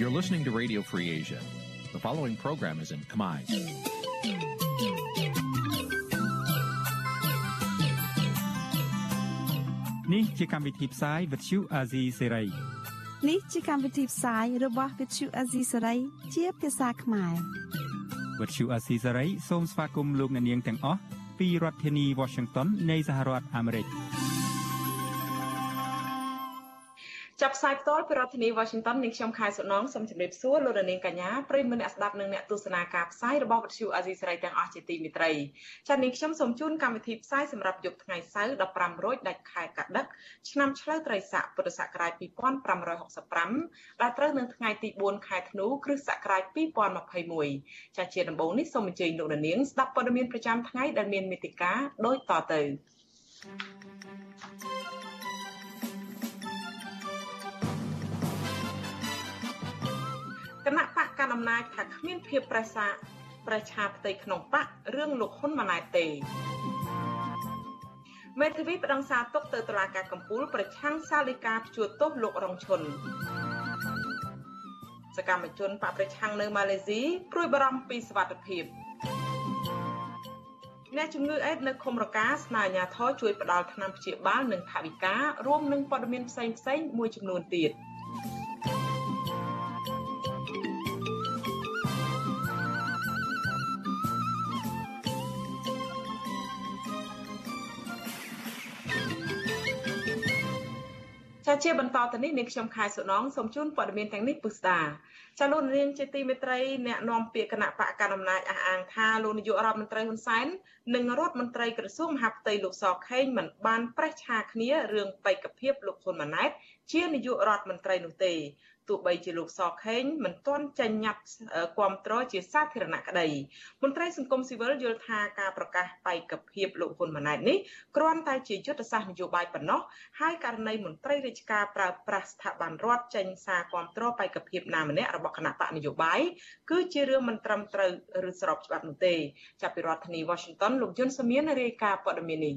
You're listening to Radio Free Asia. The following program is in Khmer. នេះជាកម្មវិធីផ្សាយ Vuthu Azizi Serai នេះជាកម្មវិធីផ្សាយរបស់ Vuthu Azizi Serai ជាភាសាខ្មែរ Vuthu Azizi Serai សូមស្វាគមន៍លោកអ្នកនាងទាំងអស់ពីរដ្ឋធានី Washington នៃសហរដ្ឋអាមេរិក។ ចាប់ផ្សាយផ្ទាល់ពីរដ្ឋធានី Washington នាងខ្ញុំខែសុណងសូមជម្រាបសួរលោកនាងកញ្ញាប្រិយមិត្តអ្នកស្ដាប់និងអ្នកទស្សនាការផ្សាយរបស់វិទ្យុអាស៊ីសេរីទាំងអស់ជាទីមេត្រីចា៎នាងខ្ញុំសូមជូនកម្មវិធីផ្សាយសម្រាប់យប់ថ្ងៃសៅរ៍15រោចដាច់ខែកដិកឆ្នាំឆ្លូវត្រីស័កពុរសករាជ2565ដែលត្រូវនៅថ្ងៃទី4ខែធ្នូគ្រិស្តសករាជ2021ចា៎ជាដំបូងនេះសូមអញ្ជើញលោកនាងស្ដាប់ព័ត៌មានប្រចាំថ្ងៃដែលមានមេតិការដូចតទៅ thank you គណៈបកកណ្ដាលអំណាចថាគ្មានភាពប្រសាប្រជាផ្ទៃក្នុងបករឿងលោកហ៊ុនម៉ាណែតទេមេធាវីប្តឹងសារទុកទៅតុលាការកំពូលប្រឆាំងសាលីកាព្យួរទោសលោករងឈុនសកម្មជនបកប្រឆាំងនៅម៉ាឡេស៊ីព្រួយបារម្ភពីសុវត្ថិភាពអ្នកជំងឺអេដនៅឃុំរកាស្នើអាជ្ញាធរជួយផ្តល់ថ្នាំព្យាបាលនិងថវិការួមនឹងព័ត៌មានផ្សេងៗមួយចំនួនទៀត។ ជាបន្តទៅនេះនាងខ្ញុំខែសុណងសូមជូនព័ត៌មានទាំងនេះពុស្ដាចាលោកនាងជាទីមេត្រីអ្នកនាំពាក្យគណៈបកកណ្ដាលអំណាចអះអាងថាលោកនាយករដ្ឋមន្ត្រីហ៊ុនសែននិងរដ្ឋមន្ត្រីក្រសួងមហាផ្ទៃលោកសខេងមិនបានប្រេះឆាគ្នារឿងបេក្ខភាពលោកហ៊ុនម៉ាណែតជានាយករដ្ឋមន្ត្រីនោះទេ ទោះបីជាលោកសខេងមិនទាន់ចេញញត្តិគ្រប់គ្រងជាសាធារណៈក្តីមន្ត្រីសង្គមស៊ីវិលយល់ថាការប្រកាសបេក្ខភាពលោកហ៊ុនម៉ាណែតនេះគ្រាន់តែជាយុទ្ធសាស្ត្រនយោបាយប៉ុណ្ណោះហើយករណីមន្ត្រីរាជការប្រើប្រាស់ស្ថាប័នរដ្ឋចេញសារគ្រប់គ្រងបេក្ខភាពណាម្នាក់របស់គណៈបកនយោបាយគឺជារឿងមិនត្រឹមត្រូវឬស្របច្បាប់នោះទេចាប់ពីរដ្ឋធានី Washington លោកយុនសមៀនរាយការណ៍ព័ត៌មាននេះ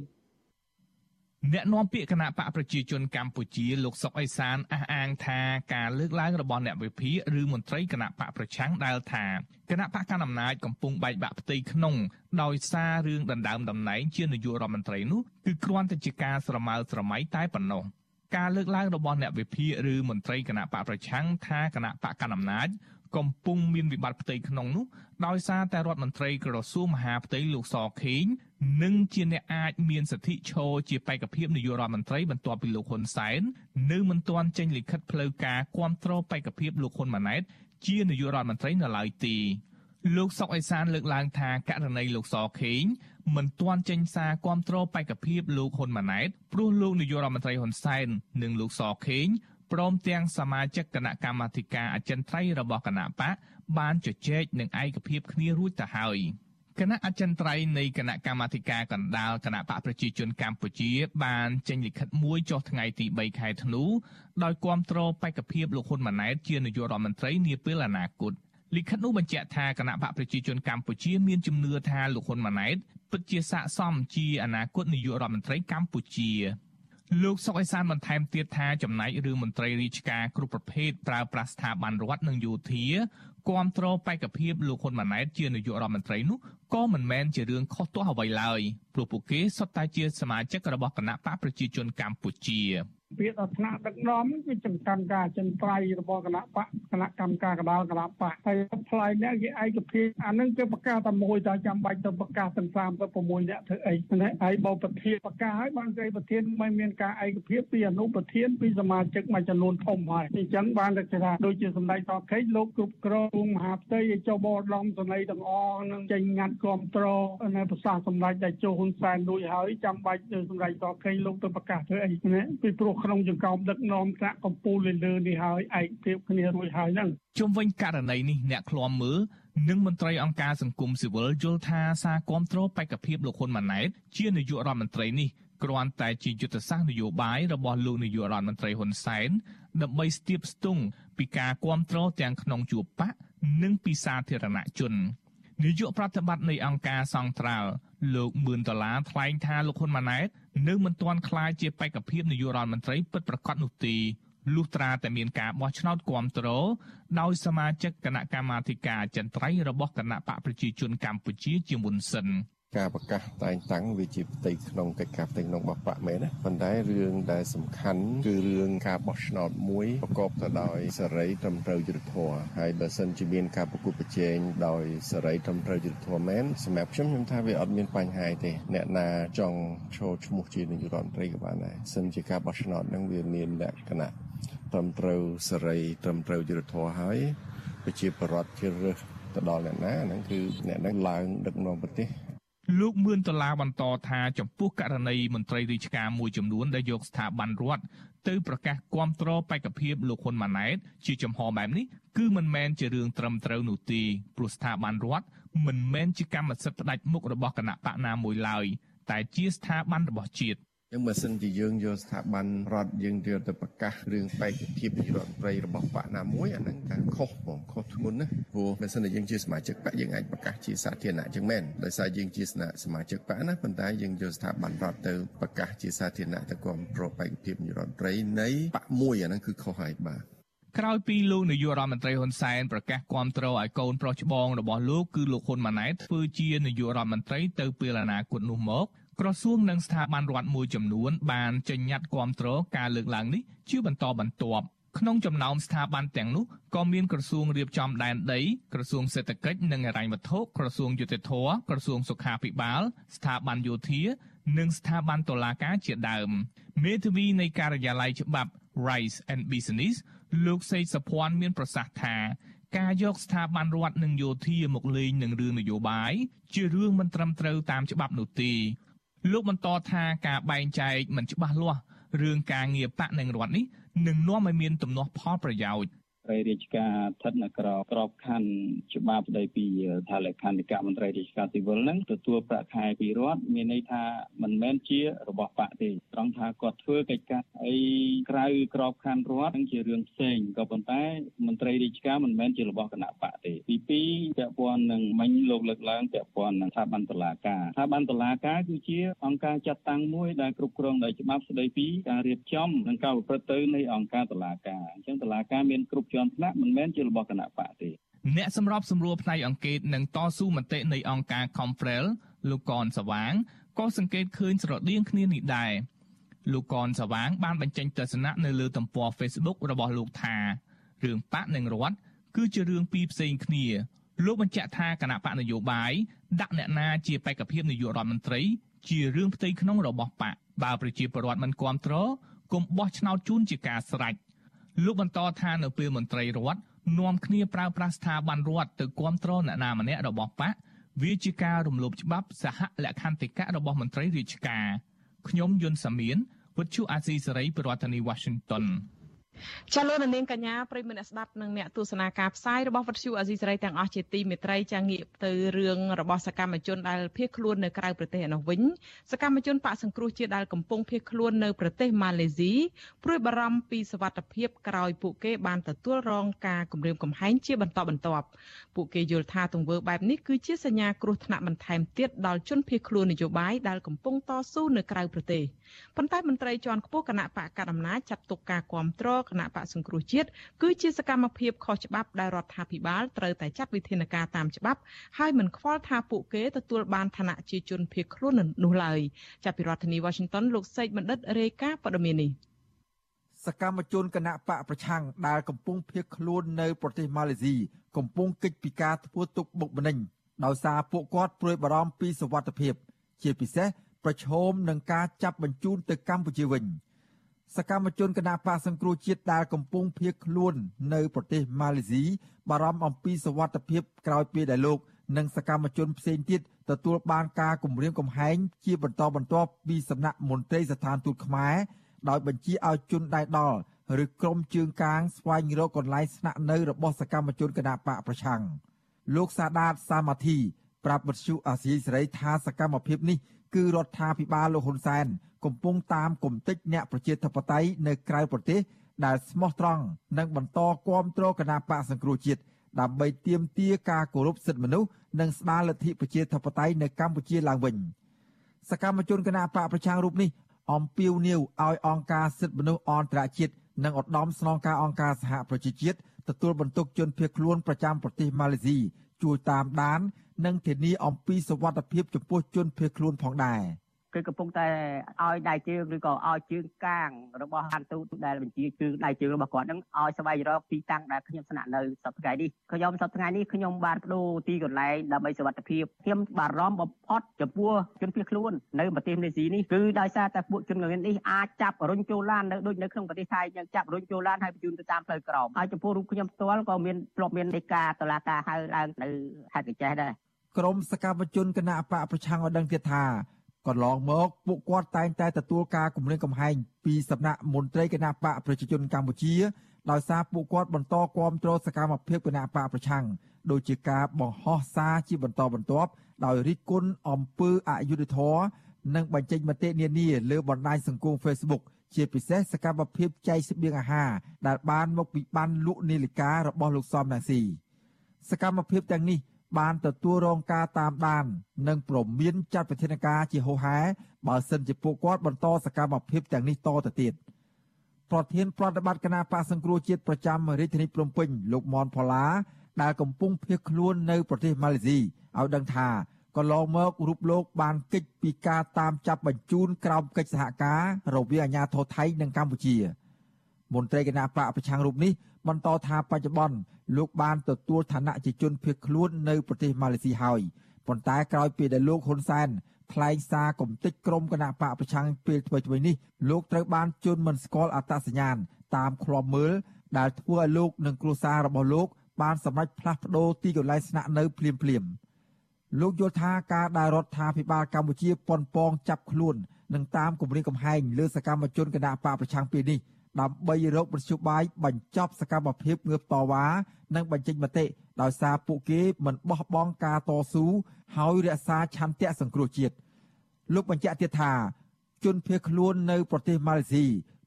អ្នកនាំពាក្យគណៈបកប្រជាជនកម្ពុជាលោកសុកអេសានអះអាងថាការលើកឡើងរបស់អ្នកវិភាគឬមន្ត្រីគណៈបកប្រឆាំងដែលថាគណៈបកកណ្ដាលអំណាចកំពុងបែកបាក់ផ្ទៃក្នុងដោយសាររឿងដណ្ដើមតំណែងជានាយករដ្ឋមន្ត្រីនោះគឺគ្រាន់តែជាការស្រមើស្រមៃតែប៉ុណ្ណោះការលើកឡើងរបស់អ្នកវិភាគឬមន្ត្រីគណៈបកប្រឆាំងថាគណៈបកកណ្ដាលអំណាច កំពុងមានវិបត្តិផ្ទៃក្នុងនោះដោយសារតែរដ្ឋមន្ត្រីក្រសួងមហាផ្ទៃលោកសខេងនិងជាអ្នកអាចមានសិទ្ធិឈរជាបេក្ខភាពនាយករដ្ឋមន្ត្រីបន្ទាប់ពីលោកហ៊ុនសែននៅមិនទាន់ចេញលិខិតផ្លូវការគាំទ្របេក្ខភាពលោកហ៊ុនម៉ាណែតជានាយករដ្ឋមន្ត្រីនៅឡើយទេលោកសុកអេសានលើកឡើងថាករណីលោកសខេងមិនទាន់ចេញសារគាំទ្របេក្ខភាពលោកហ៊ុនម៉ាណែតព្រោះលោកនាយករដ្ឋមន្ត្រីហ៊ុនសែននិងលោកសខេង ព្រមទាំងសមាជិកគណៈកម្មាធិការអចិន្ត្រៃយ៍របស់គណៈបកបានជជែកនឹងឯកភាពគ្នារួចទៅហើយគណៈអចិន្ត្រៃយ៍នៃគណៈកម្មាធិការកណ្ដាលគណៈបកប្រជាជនកម្ពុជា បានចេញលិខិតមួយចុះថ្ងៃទី3ខែធ្នូដោយគាំទ្របេក្ខភាពលោកហ៊ុនម៉ាណែតជានាយករដ្ឋមន្ត្រីនាពេលអនាគតលិខិតនោះបញ្ជាក់ថាគណៈបកប្រជាជនកម្ពុជាមានជំនឿថាលោកហ៊ុនម៉ាណែតពិតជាស័ក្តិសមជាអនាគតនាយករដ្ឋមន្ត្រីកម្ពុជា លោកសុកអេសានបន្ថែមទៀតថាចំណែករឿងមន្ត្រីរាជការគ្រប់ប្រភេទប្រើប្រាស់ស្ថាប័នរដ្ឋនិងយោធាគ្រប់គ្រងបេក្ខភាពលោកហ៊ុនម៉ាណែតជានាយករដ្ឋមន្ត្រីនោះក៏មិនមែនជារឿងខុសទាស់អ្វីឡើយព្រោះពួកគេសុទ្ធតែជាសមាជិករបស់គណៈបកប្រជាជនកម្ពុជា ពាក្យដល់ថ្នាក់ដឹកនាំគឺចំកាន់ការចិនត្រៃរបស់គណៈបកគណៈកម្មការកដាលគណៈបកហើយផ្លាយនេះគេឯកភាពអានឹងគឺប្រកាសតែមួយតែចាំបាច់ទៅប្រកាសទាំង36អ្នកធ្វើអីណាហើយបើប្រធានប្រកាសហើយបានគេប្រធានមិនមានការឯកភាពពីអនុប្រធានពីសមាជិកមួយចំនួនធំហើយអញ្ចឹងបានតែថាដូចជាសម្ដេចតខេងលោកគ្រប់គ្រងមហាផ្ទៃចុះបរដំសន័យទាំងអស់នឹងចេញងាត់គ្រប់គ្រងនៅប្រសាសន៍សម្ដេចតេជោហ៊ុនសែនដូចហើយចាំបាច់សម្ដេចតខេងលោកទៅប្រកាសធ្វើអីណាពីព្រោះក្នុងចង្កោមដឹកនាំថ្នាក់កម្ពុជាលើនេះហើយឯកភាពគ្នារួចហើយហ្នឹងជុំវិញករណីនេះអ្នកឃ្លាំមើលនិងមន្ត្រីអង្គការសង្គមស៊ីវិលយល់ថាសារគាំទ្របេក្ខភាពលោកហ៊ុនម៉ាណែតជានាយករដ្ឋមន្ត្រីនេះគ្រាន់តែជាយុទ្ធសាស្ត្រនយោបាយរបស់លោកនាយករដ្ឋមន្ត្រីហ៊ុនសែនដើម្បីស្ទាបស្ទង់ពីការគាំទ្រទាំងក្នុងជួរបកនិងពីសាធារណជននាយកប្រតិបត្តិនៃអង្គការសង្ត្រាល់លោកមឿនដុល្លារថ្លែងថាលោកហ៊ុនម៉ាណែត នៅមិនទាន់ក្លាយជាបេក្ខភាពនាយករដ្ឋមន្ត្រីពិតប្រាកដនោះទេលុះត្រាតែមានការបោះឆ្នោតគាំទ្រដោយសមាជិកគណៈកម្មាធិការចន្ទ្រៃរបស់គណៈបកប្រជាជនកម្ពុជាជាមុនសិន។ ការប្រកាសតែងតាំងវាជាផ្ទៃក្នុងកិច្ចការផ្ទៃក្នុងរបស់បកមែនណាប៉ុន្តែរឿងដែលសំខាន់គឺរឿងការបោះឆ្នោតមួយប្រកបទៅដោយសេរីត្រឹមត្រូវយុត្តិធម៌ហើយបើសិនជាមានការប្រគល់ប្រជែងដោយសេរីត្រឹមត្រូវយុត្តិធម៌មែនសម្រាប់ខ្ញុំខ្ញុំថាវាអត់មានបញ្ហាទេអ្នកណាចង់ចូលឈ្មោះជានាយករដ្ឋមន្ត្រីក៏បានដែរសិនជាការបោះឆ្នោតហ្នឹងវាមានលក្ខណៈត្រឹមត្រូវសេរីត្រឹមត្រូវយុត្តិធម៌ហើយប្រជាពលរដ្ឋជ្រើសរើសទៅដល់អ្នកណាហ្នឹងគឺអ្នកហ្នឹងឡើងដឹកនាំប្រទេស លោកមឿនដុល្លារបន្តថាចំពោះករណីមន្ត្រីរាជការមួយចំនួនដែលយកស្ថាប័នរដ្ឋទៅប្រកាសគាំទ្របេក្ខភាពលោកហ៊ុនម៉ាណែតជាចំហបែបនេះគឺមិនមែនជារឿងត្រឹមត្រូវនោះទេព្រោះស្ថាប័នរដ្ឋមិនមែនជាកម្មសិទ្ធិផ្ដាច់មុខរបស់គណៈបកណាមួយឡើយតែជាស្ថាប័នរបស់ជាតិចឹ ងបើសិនជាយើងយកស្ថាប័នរដ្ឋយើងយកទៅប្រកាសរឿងបេក្ខភាពនាយករដ្ឋមន្ត្រីរបស់បកណាមួយអាហ្នឹងការខុសបងខុសធ្ងន់ណាព្រោះបើសិនជាយើងជាសមាជិកបកយើងអាចប្រកាសជាសាធារណៈចឹងមែនដោយសារយើងជាសមាជិកបកណាប៉ុន្តែយើងយកស្ថាប័នរដ្ឋទៅប្រកាសជាសាធារណៈទៅគ្រប់គ្រងបេក្ខភាពនាយករដ្ឋមន្ត្រីនៃបកមួយអាហ្នឹងគឺខុសហើយបាទក្រោយពីលោកនាយករដ្ឋមន្ត្រីហ៊ុនសែនប្រកាសគាំទ្រឲ្យកូនប្រុសច្បងរបស់លោកគឺលោកហ៊ុនម៉ាណែតធ្វើជានាយករដ្ឋមន្ត្រីទៅពេលអនាគតនោះមក ក្រសួងនិងស្ថាប័នរដ្ឋមួយចំនួនបានចេញញត្តិគាំទ្រការលើកឡើងនេះជាបន្តបន្ទាប់ក្នុងចំណោមស្ថាប័នទាំងនោះក៏មានក្រសួងរៀបចំដែនដីក្រសួងសេដ្ឋកិច្ចនិងហិរញ្ញវត្ថុក្រសួងយុតិធធក្រសួងសុខាភិបាល ស្ថាប័នយោធា និងស្ថាប័នតុលាការជាដើមមេធាវីនៃការិយាល័យច្បាប់ Rice and Business លោកសេកសុភ័ណ្ឌមានប្រសាសន៍ថាការយកស្ថាប័នរដ្ឋនិងយោធាមកលេងនឹងរឿងនយោបាយជារឿងមិនត្រឹមត្រូវតាមច្បាប់នោះទេ លោកបន្តថាការបែងចែកមិនច្បាស់លាស់រឿងការងារបកនិងរដ្ឋនេះនឹងនាំឲ្យមានទំនាស់ផលប្រយោជន៍ ត្រីរាជការស្ថិតនៅក្របក្របខ័ណ្ឌច្បាប់ស្ដីពីថាលក្ខន្តិកៈមន្ត្រីរាជការស៊ីវិលហ្នឹងទទួលប្រាក់ខែពីរដ្ឋមានន័យថាមិនមែនជារបស់បកទេត្រង់ថាគាត់ធ្វើកិច្ចការអីក្រៅក្របខ័ណ្ឌរដ្ឋហ្នឹងជារឿងផ្សេងក៏ប៉ុន្តែមន្ត្រីរាជការមិនមែនជារបស់គណៈបកទេទី2ពាក់ព័ន្ធនឹងមិញលោកលើកឡើងពាក់ព័ន្ធនឹងស្ថាប័នតុលាការស្ថាប័នតុលាការគឺជាអង្គការចាត់តាំងមួយដែលគ្រប់គ្រងដោយច្បាប់ស្ដីពីការរៀបចំនិងការប្រព្រឹត្តទៅនៃអង្គការតុលាការអញ្ចឹងតុលាការមានគ្រប់ជាន់ថ្នាក់មិនមែនជារបស់គណៈបកទេអ្នកសម្របសម្រួលផ្នែកអង្គការនិងតស៊ូមតិនៃអង្គការ Confrel លោកកនសវាងក៏សង្កេតឃើញស្រដៀងគ្នានេះដែរលោកកនសវាង បានបញ្ចេញទស្សនៈនៅលើទំព័រ Facebook របស់លោកថារឿងបកនិងរដ្ឋគឺជារឿងពីរផ្សេងគ្នាលោកបញ្ជាក់ថាគណៈបកនយោបាយដាក់អ្នកណាជាបេក្ខភាពនាយករដ្ឋមន្ត្រី ជារឿងផ្ទៃក្នុងរបស់បកបើប្រជាពលរដ្ឋមិនគ្រប់គ្រងគុំបោះឆ្នោតជូនជាការស្រេច លោកបន្តថានៅពេលមន្ត្រីរដ្ឋនាំគ្នាប្រើប្រាស់ស្ថាប័នរដ្ឋទៅគ្រប់គ្រងអ្នកណាម្នាក់របស់បកវាជាការរំលោភច្បាប់សហលក្ខន្តិកៈរបស់មន្ត្រីរាជការខ្ញុំយុនសាមៀនវិទ្យុអាស៊ីសេរីប្រធានាធិបតី Washington ចាលោកនាងកញ្ញាប្រិមមអ្នកស្ដាប់និងអ្នកទស្សនាការផ្សាយរបស់វិទ្យុអាស៊ីសេរីទាំងអស់ជាទីមេត្រីចាងាកទៅរឿងរបស់សកម្មជនដែលភៀសខ្លួននៅក្រៅប្រទេសឯនោះវិញសកម្មជនបកសង្គ្រោះជាតិដែលកំពុងភៀសខ្លួននៅប្រទេសម៉ាឡេស៊ីព្រួយបារម្ភពីសវត្ថិភាពក្រោយពួកគេបានទទួលរងការគំរាមកំហែងជាបន្តបន្ទាប់ពួកគេយល់ថាទង្វើបែបនេះគឺជាសញ្ញាគ្រោះថ្នាក់បន្ថែមទៀតដល់ជនភៀសខ្លួននយោបាយដែលកំពុងតស៊ូនៅក្រៅប្រទេសប៉ុន្តែមន្ត្រីជាន់ខ្ពស់គណៈបកកណ្ដាលអំណាចចាត់ទុកការគ្រប់គ្រងគណៈបកសង្គ្រោះជាតិគឺជាសកម្មភាពខុសច្បាប់ដែលរដ្ឋាភិបាលត្រូវតែចាត់វិធានការតាមច្បាប់ហើយមិនខ្វល់ថាពួកគេទទួលបានឋានៈជាជនភៀសខ្លួននោះឡើយចាប់ពីរដ្ឋធានី Washington លោកសេកបណ្ឌិតរាយការណ៍ព័ត៌មាននេះសកម្មជនគណៈបកប្រឆាំងដែលកំពុងភៀសខ្លួននៅប្រទេសម៉ាឡេស៊ីកំពុងកិច្ចពីការធ្វើទុកបុកម្នេញដោយសារពួកគាត់ព្រួយបារម្ភពីសុវត្ថិភាព ជាពិសេសប្រឈមនឹងការចាប់បញ្ជូនទៅកម្ពុជាវិញ។ សកម្មជនគណបកសង្គ្រោះជាតិដែលកំពុងភៀសខ្លួននៅប្រទេសម៉ាឡេស៊ីបារម្ភអំពីសវត្ថិភាពក្រោយពេលដែលលោកនិងសកម្មជនផ្សេងទៀតទទួលបានការគំរាមកំហែងជាបន្តបន្ទាប់ពីសំណាក់មន្ត្រីស្ថានទូតខ្មែរដោយបញ្ជាឲ្យជនដៃដល់ឬក្រុមជើងកាងស្វែងរកកន្លែងស្នាក់នៅរបស់សកម្មជនគណបកប្រឆាំងលោកសាដាតសាមាធីប្រាប់វិទ្យុអាស៊ីសេរីថាសកម្មភាពនេះ គឺរដ្ឋាភិបាលលោកហ៊ុនសែនកំពុងតាមគំនិតអ្នកប្រជាធិបតេយ្យនៅក្រៅប្រទេសដែលស្មោះត្រង់និងបន្តគាំទ្រគណបកសង្គ្រោះជាតិដើម្បីទាមទារការគោរពសិទ្ធិមនុស្សនិងស្ដារលទ្ធិប្រជាធិបតេយ្យនៅកម្ពុជាឡើងវិញសកម្មជនគណបកប្រឆាំងរូបនេះអំពាវនាវឲ្យអង្គការសិទ្ធិមនុស្សអន្តរជាតិនិងឧត្តមស្នងការអង្គការសហប្រជាជាតិទទួលបន្ទុកជនភៀសខ្លួនប្រចាំប្រទេសម៉ាឡេស៊ីជួយតាមដាន និងធានាអំពីសុវត្ថិភាពចំពោះជនភៀសខ្លួនផងដែរ។គឺកំពុងតែឲ្យដៃជើងឬក៏ឲ្យជើងកាងរបស់ហាន់ទូតដែលបញ្ជាគឺដៃជើងរបស់គាត់នឹងឲ្យស្វែងរកទីតាំងដែលខ្ញុំស្នាក់នៅសប្តាហ៍នេះខ្ញុំសប្តាហ៍នេះខ្ញុំបានបដូរទីកន្លែងដើម្បីសុវត្ថិភាពខ្ញុំបារម្ភបំផុតចំពោះជនភៀសខ្លួននៅប្រទេសម៉ាឡេស៊ីនេះគឺដោយសារតែពួកជនល្ងិននេះអាចចាប់រុញចូលឡាននៅដូចនៅក្នុងប្រទេសថៃយ៉ាងចាប់រុញចូលឡានហើយបញ្ជូនទៅតាមផ្លូវក្រមហើយចំពោះរូបខ្ញុំផ្ទាល់ក៏មានធ្លាប់មានដីកាតឡាការហៅឡើងនៅខេត្តកញ្ចេះដែរ ក្រមសកម្មជនគណៈបកប្រឆាំងឲ្យដឹងទៀតថាកន្លងមកពួកគាត់តែងតែទទួលការគំរាមកំហែងពីសំណាក់មន្ត្រីគណៈបកប្រជាជនកម្ពុជាដោយសារពួកគាត់បន្តគាំទ្រសកម្មភាពគណៈបកប្រឆាំងដូចជាការបង្ហោះសារជាបន្តបន្ទាប់ដោយរិះគន់អំពើអយុត្តិធម៌និងបញ្ចេញមតិនានាលើបណ្ដាញសង្គម Facebook ជាពិសេសសកម្មភាពចែកស្បៀងអាហារដែលបានមកពីបានលក់នាឡិការបស់លោកសំណាស៊ីសកម្មភាពទាំងនេះ បានទទួលរងការតាមដាន និងប្រមានចាត់វិធានការជាហូហែបើសិនជាពួកគាត់បន្តសកម្មភាពទាំងនេះតទៅទៀតប្រធានប្រតិបត្តិគណៈបកសង្គ្រោះជាតិប្រចាំរាជធានីភ្នំពេញលោកមនផល្លាដែលកំពុងភៀសខ្លួននៅប្រទេសម៉ាឡេស៊ីឲ្យដឹងថាកន្លងមករូបលោកបានកិច្ចពីការតាមចាប់បញ្ជូនក្រោមកិច្ចសហការរវាងអាជ្ញាធរថៃនិងកម្ពុជាមន្ត្រីគណៈបកប្រឆាំងរូបនេះ បន្តថាបច្ចុប្បន្នលោកបានទទួលឋានៈជាជនភៀសខ្លួននៅប្រទេសម៉ាឡេស៊ីហើយប៉ុន្តែក្រោយពីដែលលោកហ៊ុនសែនថ្លែងសារគំតិចក្រុមគណៈបកប្រឆាំងពេលថ្មីៗនេះលោកត្រូវបានជន់មិនស្គាល់អត្តសញ្ញាណតាមឃ្លាំមើលដែលធ្វើឲ្យលោកនិងគ្រួសាររបស់លោកបានសម្រេចផ្លាស់ប្តូរទីកន្លែងស្នាក់នៅភ្លាមភ្លាមលោកយល់ថាការដែលរដ្ឋាភិបាលកម្ពុជាប៉ុនប៉ងចាប់ខ្លួននិងតាមគម្រាមកំហែងលើសកម្មជនគណៈបកប្រឆាំងពេលនេះ ដើម្បីរកមធ្យោបាយបញ្ចប់សកម្មភាពងើបតវ៉ានិងបញ្ចេញមតិដោយសារពួកគេមិនបោះបង់ការតស៊ូហើយរក្សាឆន្ទៈសង្គ្រោះជាតិលោកបញ្ជាក់ទៀតថា ជនភៀសខ្លួននៅប្រទេសម៉ាឡេស៊ី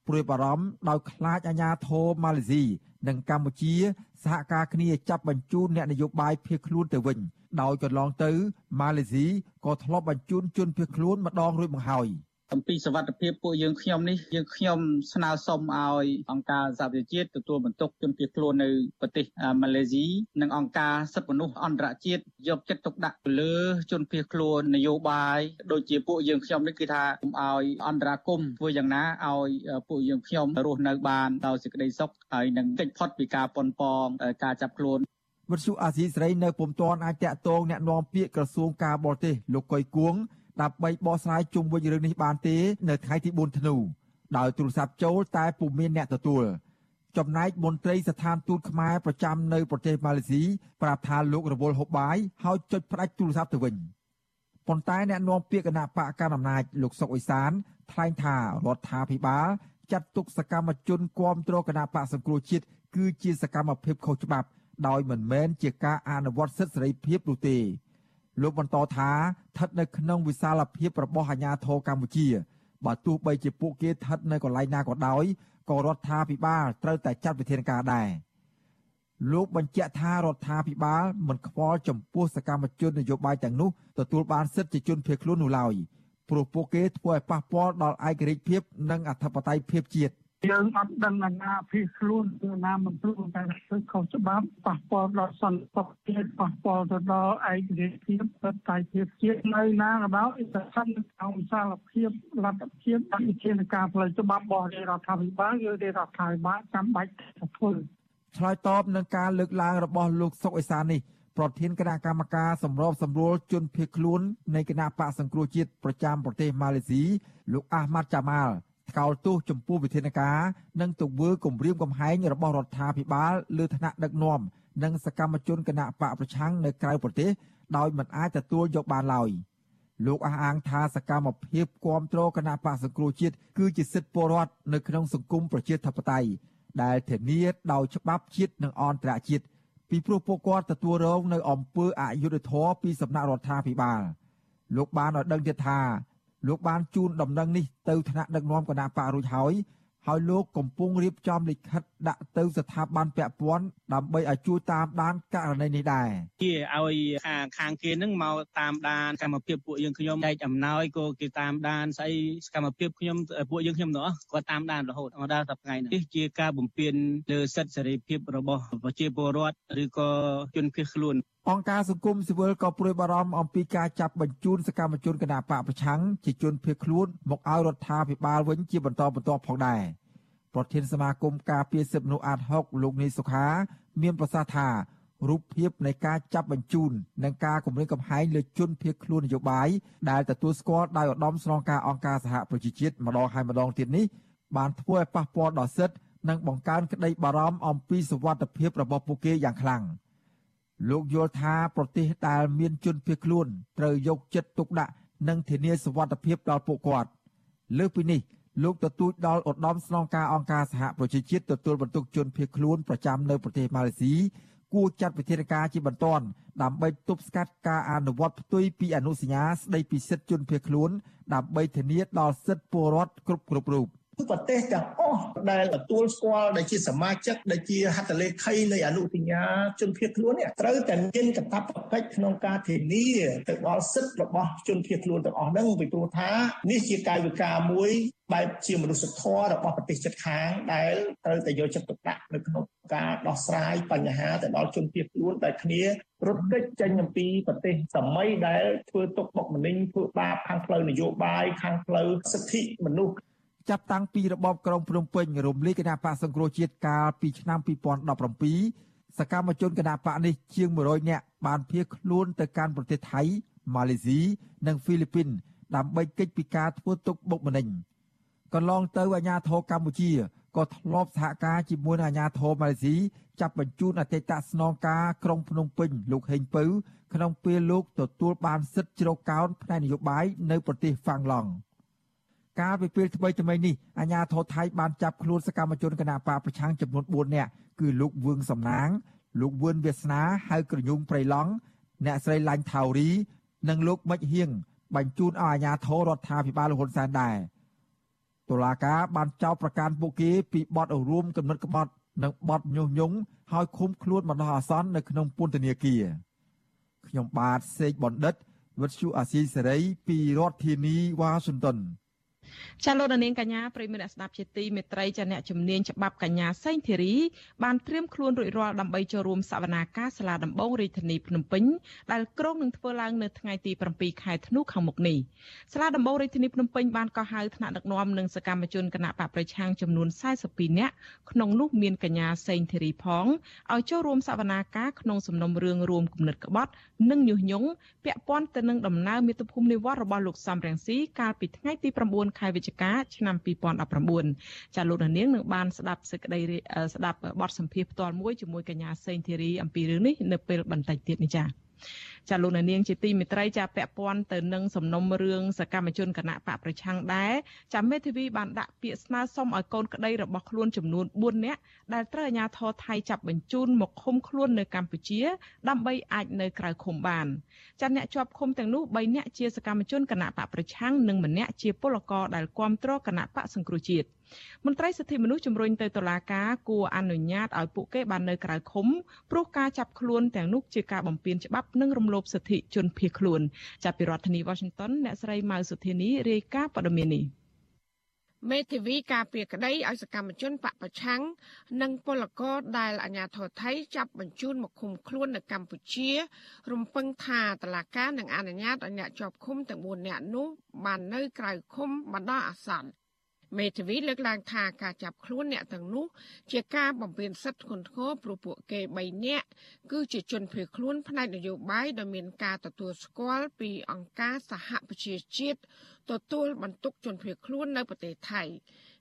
ព្រួយបារម្ភដោយខ្លាចអាញាធរម៉ាឡេស៊ីនិងកម្ពុជាសហការគ្នាចាប់បញ្ជូនអ្នកនយោបាយភៀសខ្លួនទៅវិញដោយកន្លងទៅម៉ាឡេស៊ីក៏ធ្លាប់បញ្ជូនជនភៀសខ្លួនម្ដងរួចមកហើយ។ អំពីសវត្ថភាពពួកយើងខ្ញុំនេះយើងខ្ញុំស្នើសុំឲ្យអង្គការសហប្រជាជាតិទទួលបន្ទុកជនភៀសខ្លួននៅប្រទេសម៉ាឡេស៊ីនិងអង្គការសិទ្ធិមនុស្សអន្តរជាតិយកចិត្តទុកដាក់លើជនភៀសខ្លួននយោបាយដូចជាពួកយើងខ្ញុំនេះគឺថាកុំឲ្យអន្តរាគមធ្វើយ៉ាងណាឲ្យពួកយើងខ្ញុំរស់នៅបានដោយសេចក្តីសុខហើយនឹងកិច្ចផុតពីការប៉ុនប៉ងការចាប់ខ្លួនវិទ្យុអាស៊ីសេរីនៅពុំទាន់អាចតាក់ទងแนะនាំពាក្យក្រសួងការបរទេសលោកកុយគួង ដើម្បីបកស្រាយជុំវិញរឿងនេះបានទេនៅថ្ងៃទី4ធ្នូដោយទូរស័ព្ទចូលតែពុំមានអ្នកទទួលចំណែកមន្ត្រីស្ថានទូតខ្មែរប្រចាំនៅប្រទេសម៉ាឡេស៊ីប្រាប់ថាលោករវល់ហូបបាយហើយចុចផ្ដាច់ទូរស័ព្ទទៅវិញប៉ុន្តែអ្នកនាំពាក្យគណៈបកកណ្ដាលអំណាចលោកសុកអេសានថ្លែងថារដ្ឋាភិបាលចាត់ទុកសកម្មជនគាំទ្រគណៈបកសង្គ្រោះជាតិគឺជាសកម្មភាពខុសច្បាប់ដោយមិនមែនជាការអនុវត្តសិទ្ធិសេរីភាពនោះទេ លោកបន្តថាស្ថិតនៅក្នុងវិសាលភាពរបស់អាជ្ញាធរកម្ពុជាបើទោះបីជាពួកគេស្ថិតនៅកន្លែងណាក៏ដោយក៏រដ្ឋាភិបាលត្រូវតែចាត់វិធានការដែរលោកបញ្ជាក់ថារដ្ឋាភិបាលមិនខ្វល់ចំពោះសកម្មជននយោបាយទាំងនោះទទួលបានសិទ្ធិជាជនភៀសខ្លួននោះឡើយព្រោះពួកគេធ្វើឲ្យប៉ះពាល់ដល់ឯករាជ្យភាពនិងអធិបតេយ្យភាពជាតិ យើងអត់ដឹងអាណាភីខ្លួនគឺណាមិនខ្លួនតែធ្វើខុសច្បាប់ប៉ះពាល់ដល់សន្តិសុខជាតិប៉ះពាល់ទៅដល់ឯករាជ្យភាពបតៃភាពជាតិនៅណាក៏ដោយតែស្ថិតនៅក្នុងវិសាលភាពលទ្ធភាពអនុជាការផ្លូវច្បាប់របស់រដ្ឋាភិបាលគឺរដ្ឋាភិបាលចាំបាច់ធ្វើឆ្លើយតបនឹងការលើកឡើងរបស់លោកសុកអេសាននេះប្រធានគណៈកម្មការសម្របសម្រួលជនភៀសខ្លួននៃគណៈបកសង្គ្រោះជាតិប្រចាំប្រទេសម៉ាឡេស៊ីលោកអាហ្មាត់ចាម៉ាល់ ថ្កោលទោសចំពោះវិធានការនិងទង្វើគំរាមកំហែងរបស់រដ្ឋាភិបាលលើឋានៈដឹកនាំនិងសកម្មជនគណៈបកប្រឆាំងនៅក្រៅប្រទេសដោយមិនអាចទទួលយកបានឡើយលោកអះអាងថាសកម្មភាពគ្រប់គ្រងគណៈបកសង្គ្រោះជាតិគឺជាសិទ្ធិពលរដ្ឋនៅក្នុងសង្គមប្រជាធិបតេយ្យដែលធានាដោយច្បាប់ជាតិនិងអន្តរជាតិពីព្រោះពួកគាត់ទទួលរងនៅអំពើអយុត្តិធម៌ពីសំណាក់រដ្ឋាភិបាលលោកបានឲ្យដឹងទៀតថា លោកបានជូនដំណឹងនេះទៅថ្នាក់ដឹកនាំគណៈបករួចហើយហើយលោកកំពុងរៀបចំលិខិតដាក់ទៅស្ថាប័នពាក់ព័ន្ធដើម្បីឲ្យជួយតាមដានករណីនេះដែរជាឲ្យខាងខាងគេនឹងមកតាមដានកម្មភាពពួកយើងខ្ញុំចែកអំណោយក៏គេតាមដានស្អីសកម្មភាពខ្ញុំពួកយើងខ្ញុំទាំងអស់គាត់តាមដានរហូតមកដល់សប្តាហ៍នេះជាការបំពេញលើសិទ្ធិសេរីភាពរបស់ប្រជាពលរដ្ឋឬក៏ជនភៀសខ្លួន អង្គការសង្គមស៊ីវិលក៏ព្រួយបារម្ភអំពីការចាប់បញ្ជូនសកម្មជនគណបកប្រឆាំងជាជនភៀសខ្លួនមកឲ្យរដ្ឋាភិបាលវិញជាបន្តបន្ទាប់ផងដែរប្រធានសមាគមការពារសិទ្ធិមនុស្សអាត6លោកនីសុខា មានប្រសាសន៍ថារូបភាពនៃការចាប់បញ្ជូននិងការគម្រាមកំហែងលើជនភៀសខ្លួននយោបាយដែលទទួលស្គាល់ដោយឧត្តមស្នងការអង្គការសហប្រជាជាតិម្ដងហើយម្ដងទៀតនេះបានធ្វើឲ្យប៉ះពាល់ដល់សិទ្ធិនិងបង្កើនក្តីបារម្ភអំពីសុវត្ថិភាពរបស់ពួកគេយ៉ាងខ្លាំង។ លោកយល់ថាប្រទេសដែលមានជនភៀសខ្លួនត្រូវយកចិត្តទុកដាក់និងធានាសុវត្ថិភាពដល់ពួកគាត់លើសពីនេះលោកទទូចដល់ឧត្តមស្នងការអង្គការសហប្រជាជាតិទទួលបន្ទុកជនភៀសខ្លួនប្រចាំនៅប្រទេសម៉ាឡេស៊ីគួរចាត់វិធានការជាបន្ទាន់ដើម្បីទប់ស្កាត់ការអនុវត្តផ្ទុយពីអនុសញ្ញាស្តីពីសិទ្ធិជនភៀសខ្លួនដើម្បីធានាដល់សិទ្ធិពលរដ្ឋគ្រប់គ្រប់រូប ប្រទេសទាំងអស់ដែលទទួលស្គាល់ដែលជាសមាជិកដែលជាហត្ថលេខីនៃអនុសញ្ញាជនភៀសខ្លួននេះត្រូវតែមានកាតព្វកិច្ចក្នុងការធានាទៅដល់សិទ្ធិរបស់ជនភៀសខ្លួនទាំងអស់ហ្នឹងពីព្រោះថានេះជាកាយវិការមួយបែបជាមនុស្សធម៌របស់ប្រទេសជិតខាងដែលត្រូវតែយកចិត្តទុកដាក់នៅក្នុងការដោះស្រាយបញ្ហាទៅដល់ជនភៀសខ្លួនដែលគ្នារត់គេចចេញអំពីប្រទេសសម័យដែលធ្វើទុកបុកម្នេញធ្វើបាបខាងផ្លូវនយោបាយខាងផ្លូវសិទ្ធិមនុស្ស ចាប់តាំងពីរបបក្រុងភ្នំពេញរំលាយគណៈបកសង្គ្រោះជាតិកាលពីឆ្នាំ2017សកម្មជនគណៈបកនេះជាង100នាក់បានភៀសខ្លួនទៅកាន់ប្រទេសថៃម៉ាឡេស៊ីនិងហ្វីលីពីនដើម្បីគេចពីការធ្វើទុកបុកម្នេញកន្លងទៅអាជ្ញាធរកម្ពុជាក៏ធ្លាប់សហការជាមួយនឹងអាជ្ញាធរម៉ាឡេស៊ីចាប់បញ្ជូនអតីតស្នងការក្រុងភ្នំពេញលោកហេងពៅក្នុងពេលលោកទទួលបានសិទ្ធិជ្រកកោនផ្នែកនយោបាយនៅប្រទេសហ្វាំងឡង់ កាលពីពេលថ្មីថ្មីនេះអាជ្ញាធរថៃបានចាប់ខ្លួនសកម្មជនគណបកប្រឆាំងចំនួន4នាក់គឺលោកវឿងសំណាង លោកវឿនវាសនាហៅក្រញូងប្រៃឡង់អ្នកស្រីឡាញ់ថាវរី និងលោកមិចហៀងបញ្ជូនឲ្យអាជ្ញាធររដ្ឋាភិបាលហ៊ុនសែនដែរតុលាការបានចោទប្រកាន់ពួកគេពីបទរួមគំនិតក្បត់និងបទញុះញង់ឲ្យឃុំខ្លួនបណ្ដោះអាសន្ននៅក្នុងពន្ធនាគារខ្ញុំបាទសេកបណ្ឌិតវិទ្យុអាស៊ីសេរីពីរដ្ឋធានីវ៉ាស៊ីនតោន ចាលោកនាងកញ្ញាប្រិមត្តអ្នកស្ដាប់ជាទីមេត្រីចាអ្នកជំនាញច្បាប់កញ្ញាសេងធីរីបានត្រៀមខ្លួនរួចរាល់ដើម្បីចូលរួមសវនាការសាលាដំបងរាជធានីភ្នំពេញដែលក្រុងនឹងធ្វើឡើងនៅថ្ងៃទី7ខែធ្នូខាងមុខនេះសាលាដំបងរាជធានីភ្នំពេញបានកោះហៅថ្នាក់ដឹកនាំនិងសកម្មជនគណៈបកប្រឆាំងចំនួន42នាក់ក្នុងនោះមានកញ្ញាសេងធីរីផងឲ្យចូលរួមសវនាការក្នុងសំណុំរឿងរួមគំនិតក្បត់ និងញុះញង់ពាក់ព័ន្ធទៅនឹងដំណើរមាតុភូមិនិវត្តរបស់លោកសំរងស៊ីកាលពីថ្ងៃទី9ខែវិច្ឆិកាឆ្នាំ2019ចាលោកនាងនឹងបានស្ដាប់សេចក្តីស្ដាប់បទសម្ភាសន៍ផ្ទាល់មួយជាមួយកញ្ញាសេងធីរីអំពីរឿងនេះនៅពេលបន្តិចទៀតនេះចា៎ ចាលោកនាងជាទីមេត្រីចាពាក់ព័ន្ធទៅនឹងសំណុំរឿងសកម្មជនគណៈបកប្រឆាំងដែរចាមេធាវីបានដាក់ពាក្យស្នើសុំឲ្យកូនក្តីរបស់ខ្លួនចំនួន4នាក់ដែលត្រូវអាជ្ញាធរថៃចាប់បញ្ជូនមកឃុំខ្លួននៅកម្ពុជា ដើម្បីអាចនៅក្រៅឃុំបានចាអ្នកជាប់ឃុំទាំងនោះ3នាក់ជាសកម្មជនគណៈបកប្រឆាំងនិងម្នាក់ជាពលករដែលគាំទ្រគណៈបកសង្គ្រោះជាតិមន្ត្រីសិទ្ធិមនុស្សជំរុញទៅតុលាការគួរអនុញ្ញាតឲ្យពួកគេបាននៅក្រៅឃុំព្រោះការចាប់ខ្លួនទាំងនោះជាការបំពានច្បាប់និងរំលោភសិទ្ធិជនភៀសខ្លួនចាប់ពីរដ្ឋធានី Washington អ្នកស្រីម៉ៅសុធានីរាយការណ៍ព័ត៌មាននេះមេធាវីការពារក្តីឲ្យសកម្មជនបពប្រឆាំងនិងពលករដែលអាញាធរថៃចាប់បញ្ជូនមកឃុំខ្លួននៅកម្ពុជា រំពឹងថាតឡាការនឹងអនុញ្ញាតឲ្យអ្នកជាប់ឃុំទាំង4នាក់នោះបាននៅក្រៅឃុំបណ្ដោះអាសន្ន មេធាវីលើកឡើងថាការចាប់ខ្លួនអ្នកទាំងនោះ ជាការបំពេញសិទ្ធិធ្ងន់ធ្ងរព្រោះពួកគេ3នាក់គឺជាជនភៀសខ្លួនផ្នែកនយោបាយដែលមានការទទួលស្គាល់ពីអង្គការសហប្រជាជាតិទទួលបន្ទុកជនភៀសខ្លួននៅប្រទេសថៃ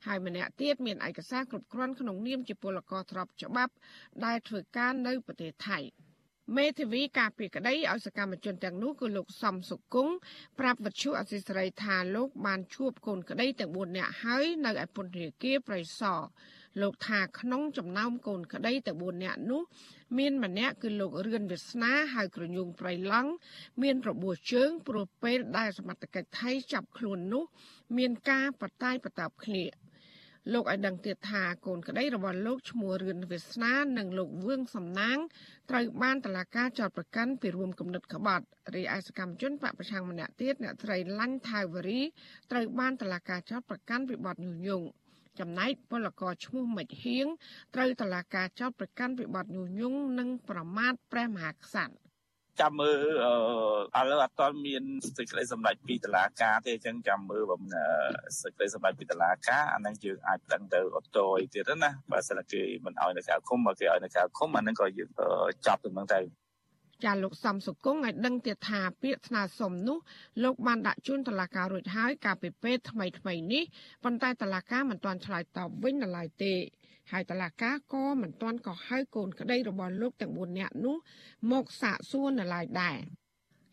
ហើយម្នាក់ទៀតមានឯកសារគ្រប់គ្រាន់ក្នុងនាមជាពលករទ្របច្បាប់ដែលធ្វើការនៅប្រទេសថៃ។ មេធាវីការពីក្តីឲ្យសកម្មជនទាំងនោះគឺលោកសំសុគង្គប្រាប់វិទ្យុអសីសេរីថាលោកបានជួបកូនក្តីទាំង4នាក់ហើយនៅឯពន្ធនាគារប្រៃសណលោកថាក្នុងចំណោមកូនក្តីទាំង4នាក់នោះ មានម្នាក់គឺលោករឿនវាសនាហៅក្រញូងប្រៃឡង់មានរបួសជើងព្រោះពេលដែលសមត្ថកិច្ចថៃចាប់ខ្លួននោះ មានការបតាយបតាបគ្នា លោកឲ្យដឹងទៀតថាកូនក្តីរបស់លោកឈ្មោះរឿនវាសនានិងលោកវឿងសំណាងត្រូវបានតឡាការចោទប្រកាន់ពីរួមគំនិតក្បត់រីឯសកម្មជនបពប្រឆាំងម្នាក់ទៀតអ្នកស្រីឡាញ់ថាវរីត្រូវបានតឡាការចោទប្រកាន់ពីបទញុះញង់ចំណែកពលករឈ្មោះមិចហៀងត្រូវតឡាការចោទប្រកាន់ពីបទញុះញង់និងប្រមាថព្រះមហាក្សត្រ ចាំមើលឥឡូវអត់ទាន់មានសេចក្តីសម្រេចពីតុលាការទេអញ្ចឹងចាំមើលបំសេចក្តីសម្រេចពីតុលាការអានឹងយើងអាចដឹងទៅអត់តយទៀតណាបើសិនគេមិនឲ្យនៅក្រៅឃុំមកគេឲ្យនៅក្រៅឃុំអានឹងក៏យើងចាប់ទៅហ្នឹងទៅ ចាលោកសំសុគងឲ្យដឹងទៀតថាពាក្យស្នើសុំនោះលោកបានដាក់ជូនតុលាការរួចហើយកាលពីពេលថ្មីថ្មីនេះប៉ុន្តែតុលាការមិនទាន់ឆ្លើយតបវិញនៅឡើយទេហើយតឡាកាក៏មិនទាន់ក៏ហៅកូនក្តីរបស់លោកទាំង4នាក់នោះមកសាកសួរនៅឡើយដែរ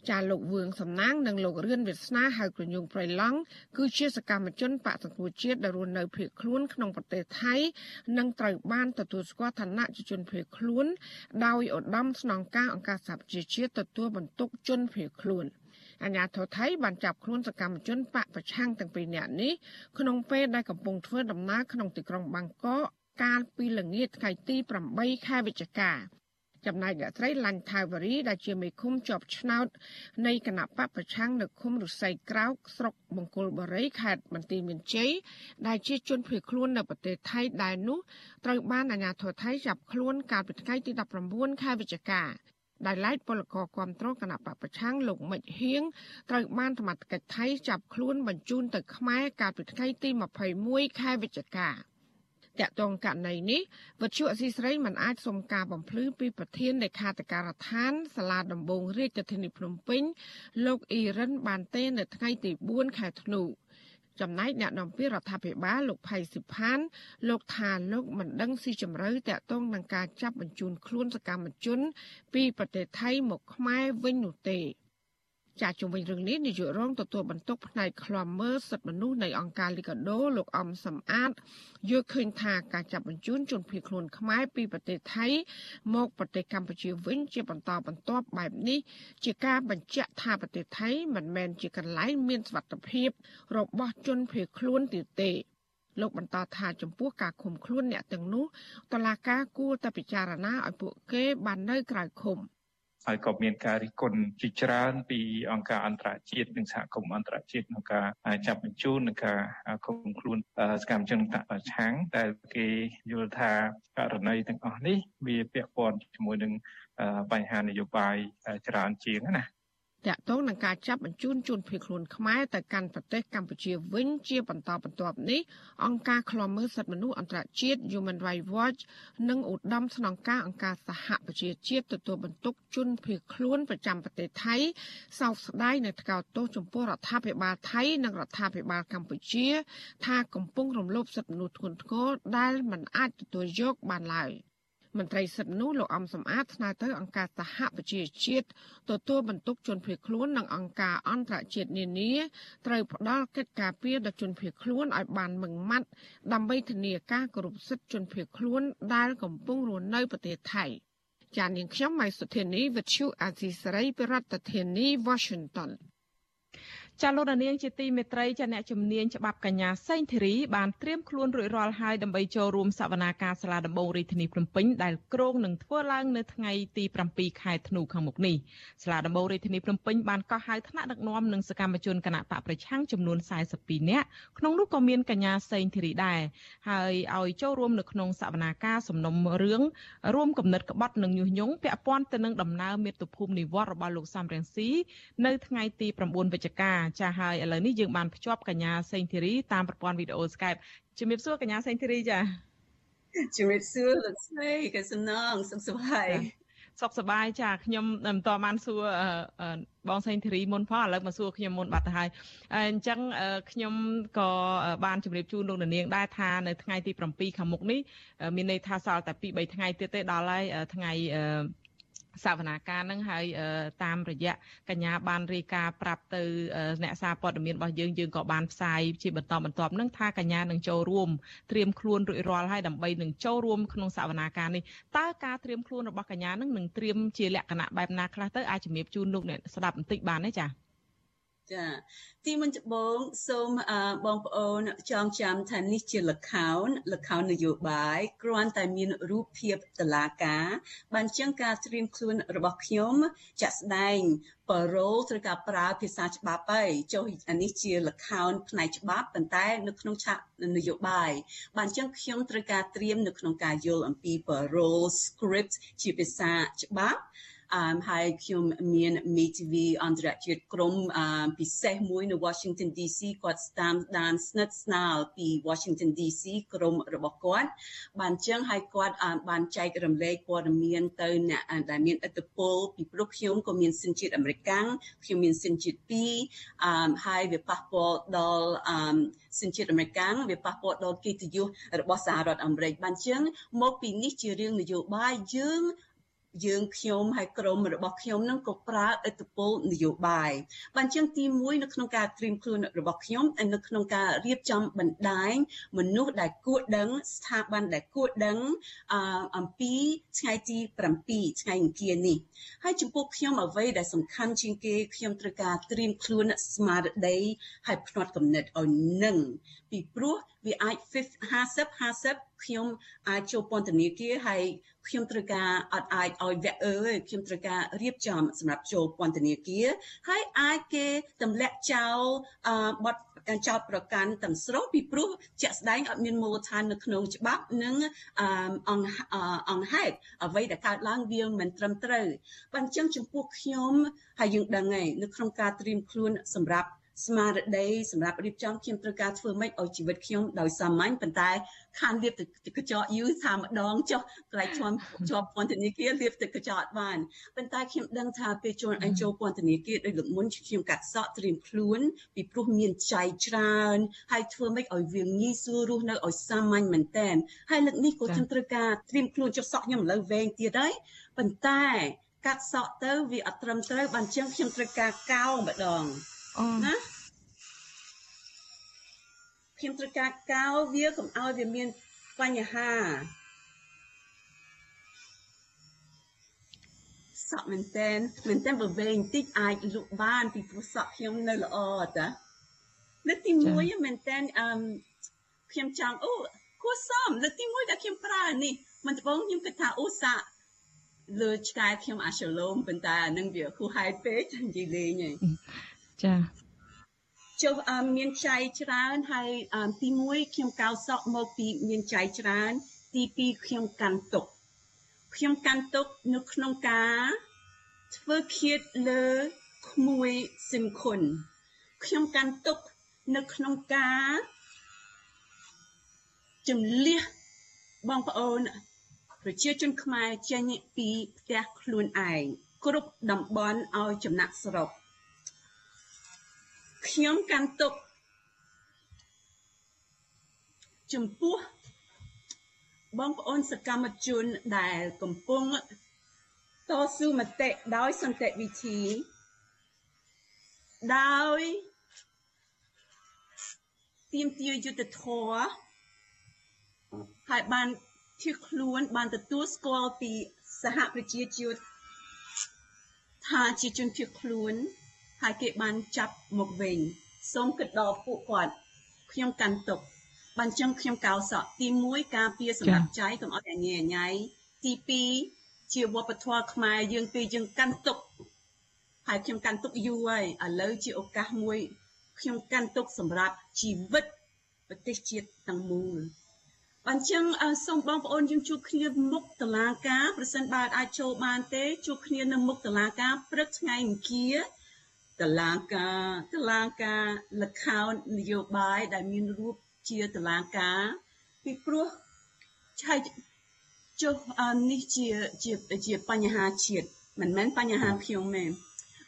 ចាលោកវឿងសំណាងនិងលោករឿនវាសនាហៅក្រញូងប្រៃឡង់គឺជាសកម្មជនបកសង្គ្រោះជាតិដែលរស់នៅភៀសខ្លួនក្នុងប្រទេសថៃនិងត្រូវបានទទួលស្គាល់ឋានៈជាជនភៀសខ្លួន ដោយឧត្តមស្នងការអង្គការសហប្រជាជាតិទទួលបន្ទុកជនភៀសខ្លួនអាញាធរថៃបានចាប់ខ្លួនសកម្មជនបកប្រឆាំងទាំងពីរនាក់នេះក្នុងពេលដែលកំពុងធ្វើដំណើរក្នុងទីក្រុងបាងកកកាលពីល្ងាចថ្ងៃទី8ខែវិច្ឆិកា ចំណែកអ្នកស្រីឡាញ់ថាវរីដែលជាមេឃុំជាប់ឆ្នោតនៃគណៈបកប្រឆាំងនៅឃុំរុស័យក្រោកស្រុកបង្គោលបុរីខេត្តបន្ទាយមានជ័យដែលជាជនភៀសខ្លួននៅប្រទេសថៃដែរនោះត្រូវបានអាជ្ញាធរថៃចាប់ខ្លួនកាលពីថ្ងៃទី19ខែវិច្ឆិកាដែលឡែកពលករគាំទ្រគណៈបពប្រឆាំងលោកមិចហៀងត្រូវបានសមត្ថកិច្ចថៃចាប់ខ្លួនបញ្ជូនទៅខ្មែរកាលពីថ្ងៃទី21ខែវិច្ឆិកា តាក់ទងករណីនេះវិទ្យុអសីស្រីមិនអាចសុំការបំភ្លឺពីប្រធានលេខាធិការដ្ឋានសាលាដំបងរាជធានីភ្នំពេញ លោកអ៊ីរិនបានទេនៅថ្ងៃទី4ខែធ្នូចំណែកអ្នកនាំពាក្យរដ្ឋាភិបាលលោកផៃសិផាន លោកថាលោកមិនដឹងស៊ីជម្រៅតាក់ទងនឹងការចាប់បញ្ជូនខ្លួនសកម្មជន ពីប្រទេសថៃមកខ្មែរវិញនោះទេ ចាជុំវិញរឿងនេះនាយករងទទួលបន្ទុកផ្នែកឃ្លាំមើលសិទ្ធិមនុស្សនៃអង្គការលីកាដូលោកអំសំអាតយល់ឃើញថាការចាប់បញ្ជូនជនភៀសខ្លួនខ្មែរពីប្រទេសថៃមកប្រទេសកម្ពុជាវិញជាបន្តបន្ទាប់បែបនេះជាការបញ្ជាក់ថាប្រទេសថៃមិនមែនជាកន្លែងមានសុវត្ថិភាពរបស់ជនភៀសខ្លួនទៀតទេលោកបន្តថាចំពោះការឃុំខ្លួនអ្នកទាំងនោះតឡាការគួរតែពិចារណាឲ្យពួកគេបាននៅក្រៅឃុំ។ ហើយក៏មានការរិះគន់ជាច្រើនពីអង្គការអន្តរជាតិនិងសហគមន៍អន្តរជាតិក្នុងការចាប់បញ្ជូននិងការឃុំខ្លួនសកម្មជនបកប្រឆាំងដែលគេយល់ថាករណីទាំងអស់នេះវាពាក់ព័ន្ធជាមួយនឹងបញ្ហានយោបាយច្រើនជាងណា តកតងនឹងការចាប់បញ្ជូនជនភៀសខ្លួនខ្មែរទៅកាន់ប្រទេសកម្ពុជាវិញជាបន្តបន្ទាប់នេះអង្គការឃ្លាំមើលសិទ្ធិមនុស្សអន្តរជាតិ Human Rights Watch និងឧត្តមស្នងការអង្គការសហប្រជាជាតិទទួលបន្ទុកជនភៀសខ្លួនប្រចាំប្រទេសថៃសោកស្ដាយនៅថ្កោលទោសចំពោះរដ្ឋាភិបាលថៃនិងរដ្ឋាភិបាលកម្ពុជា ថាកំពុងរំលោភសិទ្ធិមនុស្សធ្ងន់ធ្ងរដែលមិនអាចទទួលយកបានឡើយ។ មន្ត្រីសិទ្ធិនោះលោកអំសំអាតស្នើទៅអង្គការសហប្រជាជាតិទទួលបន្ទុកជនភៀសខ្លួននិងអង្គការអន្តរជាតិនានាត្រូវផ្ដល់កិច្ចការពារដល់ជនភៀសខ្លួនឲ្យបានម៉ឺងម៉ាត់ដើម្បីធានាការគោរពសិទ្ធិជនភៀសខ្លួនដែលកំពុងរស់នៅប្រទេសថៃចាននាងខ្ញុំម៉ៃសុធានីវិទ្យុអាស៊ីសេរីប្រធានាធិបតី Washington ចាលោកនាងជាទីមេត្រីចាអ្នកជំនាញច្បាប់កញ្ញាសេងធីរីបានត្រៀមខ្លួនរួចរាល់ហើយដើម្បីចូលរួមសវនាការសាលាដំបងរាជធានីភ្នំពេញដែលគ្រោងនឹងធ្វើឡើងនៅថ្ងៃទី7ខែធ្នូខាងមុខនេះសាលាដំបងរាជធានីភ្នំពេញបានកោះហៅថ្នាក់ដឹកនាំនិងសកម្មជនគណៈបកប្រឆាំងចំនួន42នាក់ក្នុងនោះក៏មានកញ្ញាសេងធីរីដែរហើយឲ្យចូលរួមនៅក្នុងសវនាការសំណុំរឿងរួមគំនិតក្បត់និងញុះញង់ពាក់ព័ន្ធទៅនឹងដំណើរមាតុភូមិនិវត្តរបស់លោកសំរងស៊ីនៅថ្ងៃទី9វិច្ឆិកាចាស់ហើយឥឡូវនេះយើងបានភ្ជាប់កញ្ញាសេងធីរីតាមប្រព័ន្ធវីដេអូ Skype ជំរាបសួរកញ្ញាសេងធីរីចាជំរាបសួរលោកស្រីកសំណងសុខសប្បាយសុខសប្បាយចាខ្ញុំមិនតបានសួរបងសេងធីរីមុនផងឥឡូវមកសួរខ្ញុំមុនបាត់ទៅហើយអញ្ចឹងខ្ញុំក៏បានជម្រាបជូនលោកនាងដែរថានៅថ្ងៃទី7ខាងមុខនេះមានន័យថាសល់តែ2 3ថ្ងៃទៀតទេដល់ហើយថ្ងៃ សវនាការនឹងហើយតាមរយៈកញ្ញាបានរាយការណ៍ប្រាប់ទៅអ្នកសារព័ត៌មានរបស់យើងយើងក៏បានផ្សាយជាបន្តបន្ទាប់នឹងថាកញ្ញានឹងចូលរួមត្រៀមខ្លួនរួចរាល់ហើយដើម្បីនឹងចូលរួមក្នុងសវនាការនេះតើការត្រៀមខ្លួនរបស់កញ្ញានឹងនឹងត្រៀមជាលក្ខណៈបែបណាខ្លះទៅអាចជំរាបជូនលោកអ្នកស្ដាប់បន្តិចបានទេចា៎ ចាទីមុនដំបូងសូមបងប្អូនចងចាំថានេះជាលខោនលខោននយោបាយគ្រាន់តែមានរូបភាពតឡាការបានចឹងការត្រៀមខ្លួនរបស់ខ្ញុំចាក់ស្ដែងប៉ារ៉ូត្រូវការប្រើភាសាច្បាប់ហើយចុះអានេះជាលខោនផ្នែកច្បាប់ប៉ុន្តែនៅក្នុងឆាកនយោបាយបានចឹងខ្ញុំត្រូវការត្រៀមនៅក្នុងការយល់អំពី parole script ជាភាសាច្បាប់អឺ ហើយខ្ញុំមាន MTV អន្តរជាតិក្រុមអឺពិសេសមួយនៅ Washington DC គាត់ស្តាមដានស្និទ្ធស្នាលពី Washington DC ក្រុមរបស់គាត់បានចឹងហើយគាត់បានចែករំលែកព័ត៌មានទៅអ្នកដែលមានឥទ្ធិពលពីព្រោះខ្ញុំក៏មានសិនជាតិអាមេរិកខ្ញុំមានសិនជាតិ2អឺហើយវាប៉ះពាល់ដល់អឺសិនជាតិអាមេរិកវាប៉ះពាល់ដល់កិត្តិយសរបស់សហរដ្ឋអាមេរិកបានចឹងមកពីនេះជារឿងនយោបាយយើង យើងខ្ញុំហើយក្រុមរបស់ខ្ញុំនឹងក៏ប្រើឥទ្ធិពលនយោបាយបានជាងទី1នៅក្នុងការត្រៀមខ្លួនរបស់ខ្ញុំនៅក្នុងការរៀបចំបណ្ដាញមនុស្សដែលគួរដឹងស្ថាប័នដែលគួរដឹងអំពីថ្ងៃទី7ថ្ងៃអង្គារនេះហើយចំពោះខ្ញុំអ្វីដែលសំខាន់ជាងគេខ្ញុំត្រូវការត្រៀមខ្លួនស្មារតីហើយផ្នត់គំនិតឲ្យនឹងពីព្រោះវាអាច50 50ខ្ញុំអាចចូលពន្ធនាគារហើយ ខ្ញុំត្រូវការអត់អាចឲ្យវគ្គអើយខ្ញុំត្រូវការរៀបចំសម្រាប់ចូលពន្ធនាគារហើយអាចគេទម្លាក់ចោលអឺបទចោតប្រកាន់ទាំងស្រុងពីព្រោះជាក់ស្ដែងអត់មានមូលដ្ឋាននៅក្នុងច្បាប់និងអង្គអង្គហេតុអ្វីដែលកើតឡើងវាមិនត្រឹមត្រូវបានអញ្ចឹងចំពោះខ្ញុំហើយយើងដឹងហើយនៅក្នុងការត្រៀមខ្លួនសម្រាប់ ស្មារតីសម្រាប់រៀបចំខ្ញុំត្រូវការធ្វើម៉េចឲ្យជីវិតខ្ញុំដោយសាមញ្ញប៉ុន្តែខានលាបទឹកកញ្ចក់យូរថាម្ដងចុះកន្លែងជាប់ជាប់ពន្ធនាគារលាបទឹកកញ្ចក់អត់បានប៉ុន្តែខ្ញុំដឹងថាពេលចូលអញចូលពន្ធនាគារដោយលើកមុនខ្ញុំកាត់សក់ត្រៀមខ្លួនពីព្រោះមានចៃច្រើនហើយធ្វើម៉េចឲ្យវាងាយស្រួលរស់នៅឲ្យសាមញ្ញមែនតើហើយលើកនេះក៏ខ្ញុំត្រូវការត្រៀមខ្លួនចុះសក់ខ្ញុំឥឡូវវែងទៀតហើយប៉ុន្តែកាត់សក់ទៅវាអត់ត្រឹមត្រូវបានជាងខ្ញុំត្រូវការកោម្ដង ណាខ្ញុំត្រូវការកោវាកុំឲ្យវាមានបញ្ហាសក់មែនតែនមែនតែនបើវែងតិចអាចលក់បានពីព្រោះសក់ខ្ញុំនៅល្អតាលើកទី1មែនតែនអឺខ្ញុំចង់អូគួរសមលើកទី1ដែលខ្ញុំប្រើនេះមិនត្បូងខ្ញុំគិតថាអូសាលើឆ្កែខ្ញុំអាសាឡូមប៉ុន្តែអានឹងវាគូហែកពេកនិយាយលេងហី ចាចុះមានចៃច្រើនហើយទី1ខ្ញុំកៅសក់មកពីមានចៃច្រើន ទី2ខ្ញុំកាន់ទុកខ្ញុំកាន់ទុកនៅក្នុងការធ្វើឃាតលើក្មួយសិនខុនខ្ញុំកាន់ទុកនៅក្នុងការជំលះបងប្អូនប្រជាជនខ្មែរចេញពីផ្ទះខ្លួនឯងគ្រប់តំបន់ឲ្យចំណាក់ស្រុក ខ្ញុំកាន់ទុកចំពោះបងប្អូនសកម្មជនដែលកំពុងតស៊ូមតិដោយសន្តិវិធីដោយទៀមទាយុទ្ធធរហើយបានជឿខ្លួនបានទទួលស្គាល់ពីសហប្រជាជាតិថាជាជនភៀសខ្លួន ហើយគេបានចាប់មកវិញសូមគិតដល់ពួកគាត់ខ្ញុំកាន់ទុកបានចឹងខ្ញុំកោសក់ទី1ការពារសម្រាប់ចៃកុំឲ្យអញញ៉ៃទី2ជាវប្បធម៌ខ្មែរយើងពេលយើងកាន់ទុកហើយខ្ញុំកាន់ទុកយូរហើយឥឡូវជាឱកាសមួយខ្ញុំកាន់ទុកសម្រាប់ជីវិតប្រទេសជាតិទាំងមូលបានចឹងសូមបងប្អូនយើងជួបគ្នាមុខតឡាការប្រសិនបើអាចចូលបានទេជួបគ្នានៅមុខតឡាការព្រឹកថ្ងៃអង្គារ តឡាការតឡាការលខោននយោបាយដែលមានរូបជាតឡាការពីព្រោះឆៃចុះនេះជាជាជាបញ្ហាជាតិមិនមែនបញ្ហាខ្ញុំទេ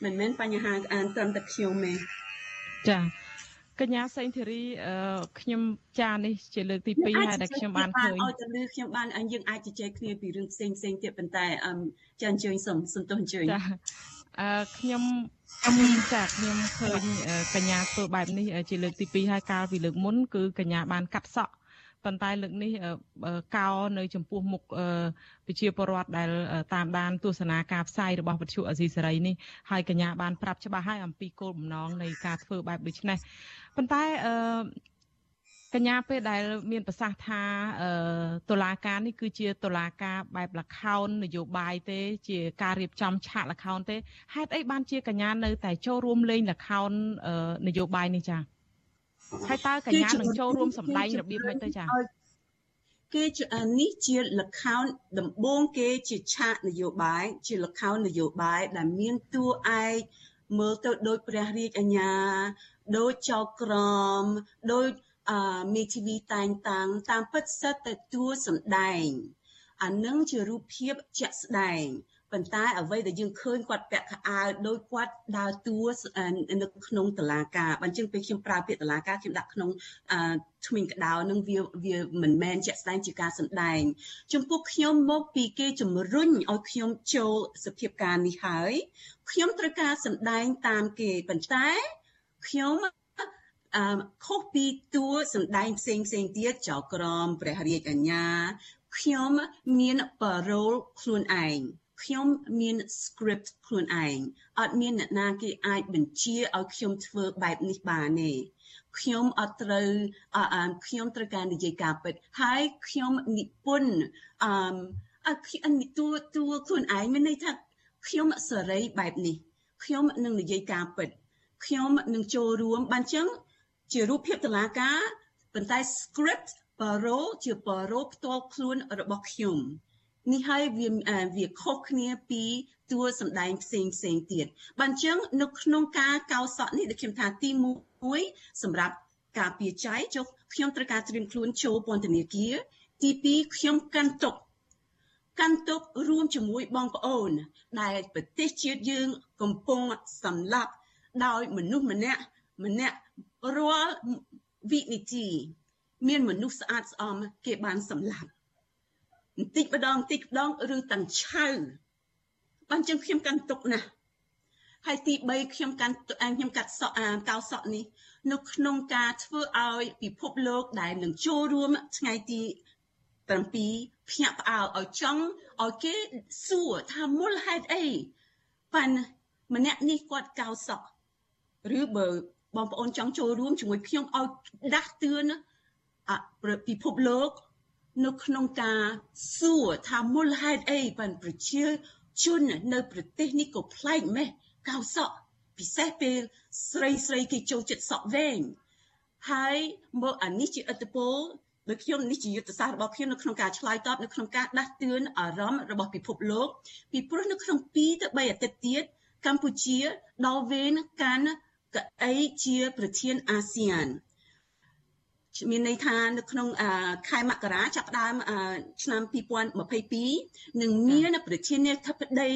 មិនមែនបញ្ហាអានត្រឹមតែខ្ញុំទេចាកញ្ញាសេងធីរីខ្ញុំចានេះជាលើកទី2ហើយដែលខ្ញុំបានឃើញឲ្យទៅលើខ្ញុំបានយើងអាចជជែកគ្នាពីរឿងផ្សេងផ្សេងទៀតប៉ុន្តែចាអញ្ជើញសូមសន្ទុះអញ្ជើញចាអឺខ្ញុំ ខ្ញុំចាខ្ញុំឃើញកញ្ញាធ្វើបែបនេះជាលើកទី2ហើយកាលពីលើកមុនគឺកញ្ញាបានកាត់សក់ប៉ុន្តែលើកនេះកោនៅចំពោះមុខប្រជាពលរដ្ឋដែលតាមដានទស្សនាការផ្សាយរបស់វិទ្យុអេស៊ីសេរីនេះហើយកញ្ញាបានប្រាប់ច្បាស់ហើយអំពីគោលបំណងនៃការធ្វើបែបដូចនេះប៉ុន្តែអឺ កញ្ញាពេលដែលមានប្រសាសន៍ថាតុលាការនេះគឺជាតុលាការបែបលខោននយោបាយទេ ជាការរៀបចំឆាកលខោនទេហេតុអីបានជាកញ្ញានៅតែចូលរួមលេងលខោននយោបាយនេះចា៎ហើយតើកញ្ញានឹងចូលរួមសម្ដែងរបៀបម៉េចទៅចា៎គេនេះជាលខោនដំបូងគេជាឆាកនយោបាយជាលខោននយោបាយដែលមានតួឯកមើលទៅដូចព្រះរាជអាជ្ញាដូចចៅក្រមដូច អឺមេធាវីតែងតាំងតាមពិតសិតតែតួសម្ដែងអានឹងជារូបភាពជាក់ស្ដែងប៉ុន្តែអ្វីដែលយើងឃើញគាត់ពាក់ខោអាវដោយគាត់ដើរតួនៅក្នុងតឡាការបើអញ្ចឹងពេលខ្ញុំប្រើពាក្យតឡាការខ្ញុំដាក់ក្នុងឈ្មោះកដៅនឹងវាវាមិនមែនជាក់ស្ដែងជាការសម្ដែងចំពោះខ្ញុំមកពីគេជំរុញឲ្យខ្ញុំចូលសភាពការនេះហើយខ្ញុំត្រូវការសម្ដែងតាមគេប៉ុន្តែខ្ញុំ អឺខុសពីតួសម្ដែងផ្សេងផ្សេងទៀតចៅក្រមព្រះរាជអាជ្ញាខ្ញុំមានប៉ារ៉ូលខ្លួនឯងខ្ញុំមាន script ខ្លួនឯងអត់មានអ្នកណាគេអាចបញ្ជាឲ្យខ្ញុំធ្វើបែបនេះបានទេខ្ញុំអត់ត្រូវអឺខ្ញុំត្រូវការនិយាយការពិតហើយខ្ញុំនិពន្ធអឺអត់តួតួខ្លួនឯងមានន័យថាខ្ញុំសេរីបែបនេះខ្ញុំនឹងនិយាយការពិតខ្ញុំនឹងចូលរួមបានចឹង ជារូបភាពតឡាការប៉ុន្តែ script parole ជា parole ផ្ទាល់ខ្លួនរបស់ខ្ញុំនេះហើយវាវាខុសគ្នាពីតួសម្ដែងផ្សេងផ្សេងទៀតបានចឹងនៅក្នុងការកោសក់នេះដែលខ្ញុំថាទី1សម្រាប់ការពារចៃចុះខ្ញុំត្រូវការត្រៀមខ្លួនចូលពន្ធនាគារទី2ខ្ញុំកាន់ទុកកាន់ទុករួមជាមួយបងប្អូន ដែលប្រទេសជាតិយើងកំពុងសម្លាប់ដោយមនុស្សម្នាក់ម្នាក់ រាល់វិនិតិមានមនុស្សស្អាតស្អំគេបានសម្លាប់បន្តិចម្ដងបន្តិចម្ដងឬទាំងឆៅបានចឹងខ្ញុំកាន់ទុកណាស់ហើយទី3ខ្ញុំកាន់ខ្ញុំកាត់សក់កៅសក់នេះនៅក្នុងការធ្វើឲ្យពិភពលោកដែលនឹងចូលរួមថ្ងៃទី7ភ្ញាក់ផ្អើលឲ្យចង់ឲ្យគេសួរថាមូលហេតុអីប៉ាន់ម្នាក់នេះគាត់កៅសក់ឬបើ បងប្អូនចង់ចូលរួមជាមួយខ្ញុំឲ្យដាស់តឿនពិភពលោកនៅក្នុងការសួរថាមូលហេតុអីបានប្រជាជននៅប្រទេសនេះក៏ប្លែកម៉េះកៅសក់ពិសេសពេលស្រីស្រីគេចូលចិត្តសក់វែងហើយមកអានេះជាអត្តពលដោយខ្ញុំនេះជាយុទ្ធសាស្ត្ររបស់ខ្ញុំនៅក្នុងការឆ្លើយតបនៅក្នុងការដាស់តឿនអារម្មណ៍របស់ពិភពលោកពីព្រោះនៅក្នុង2ទៅ3អាទិត្យទៀតកម្ពុជាដល់វេនកាន់ កៅអីជាប្រធានអាស៊ានមានន័យថានៅក្នុងខែមករាចាប់ផ្ដើមឆ្នាំ2022នឹងមានប្រធានាធិបតី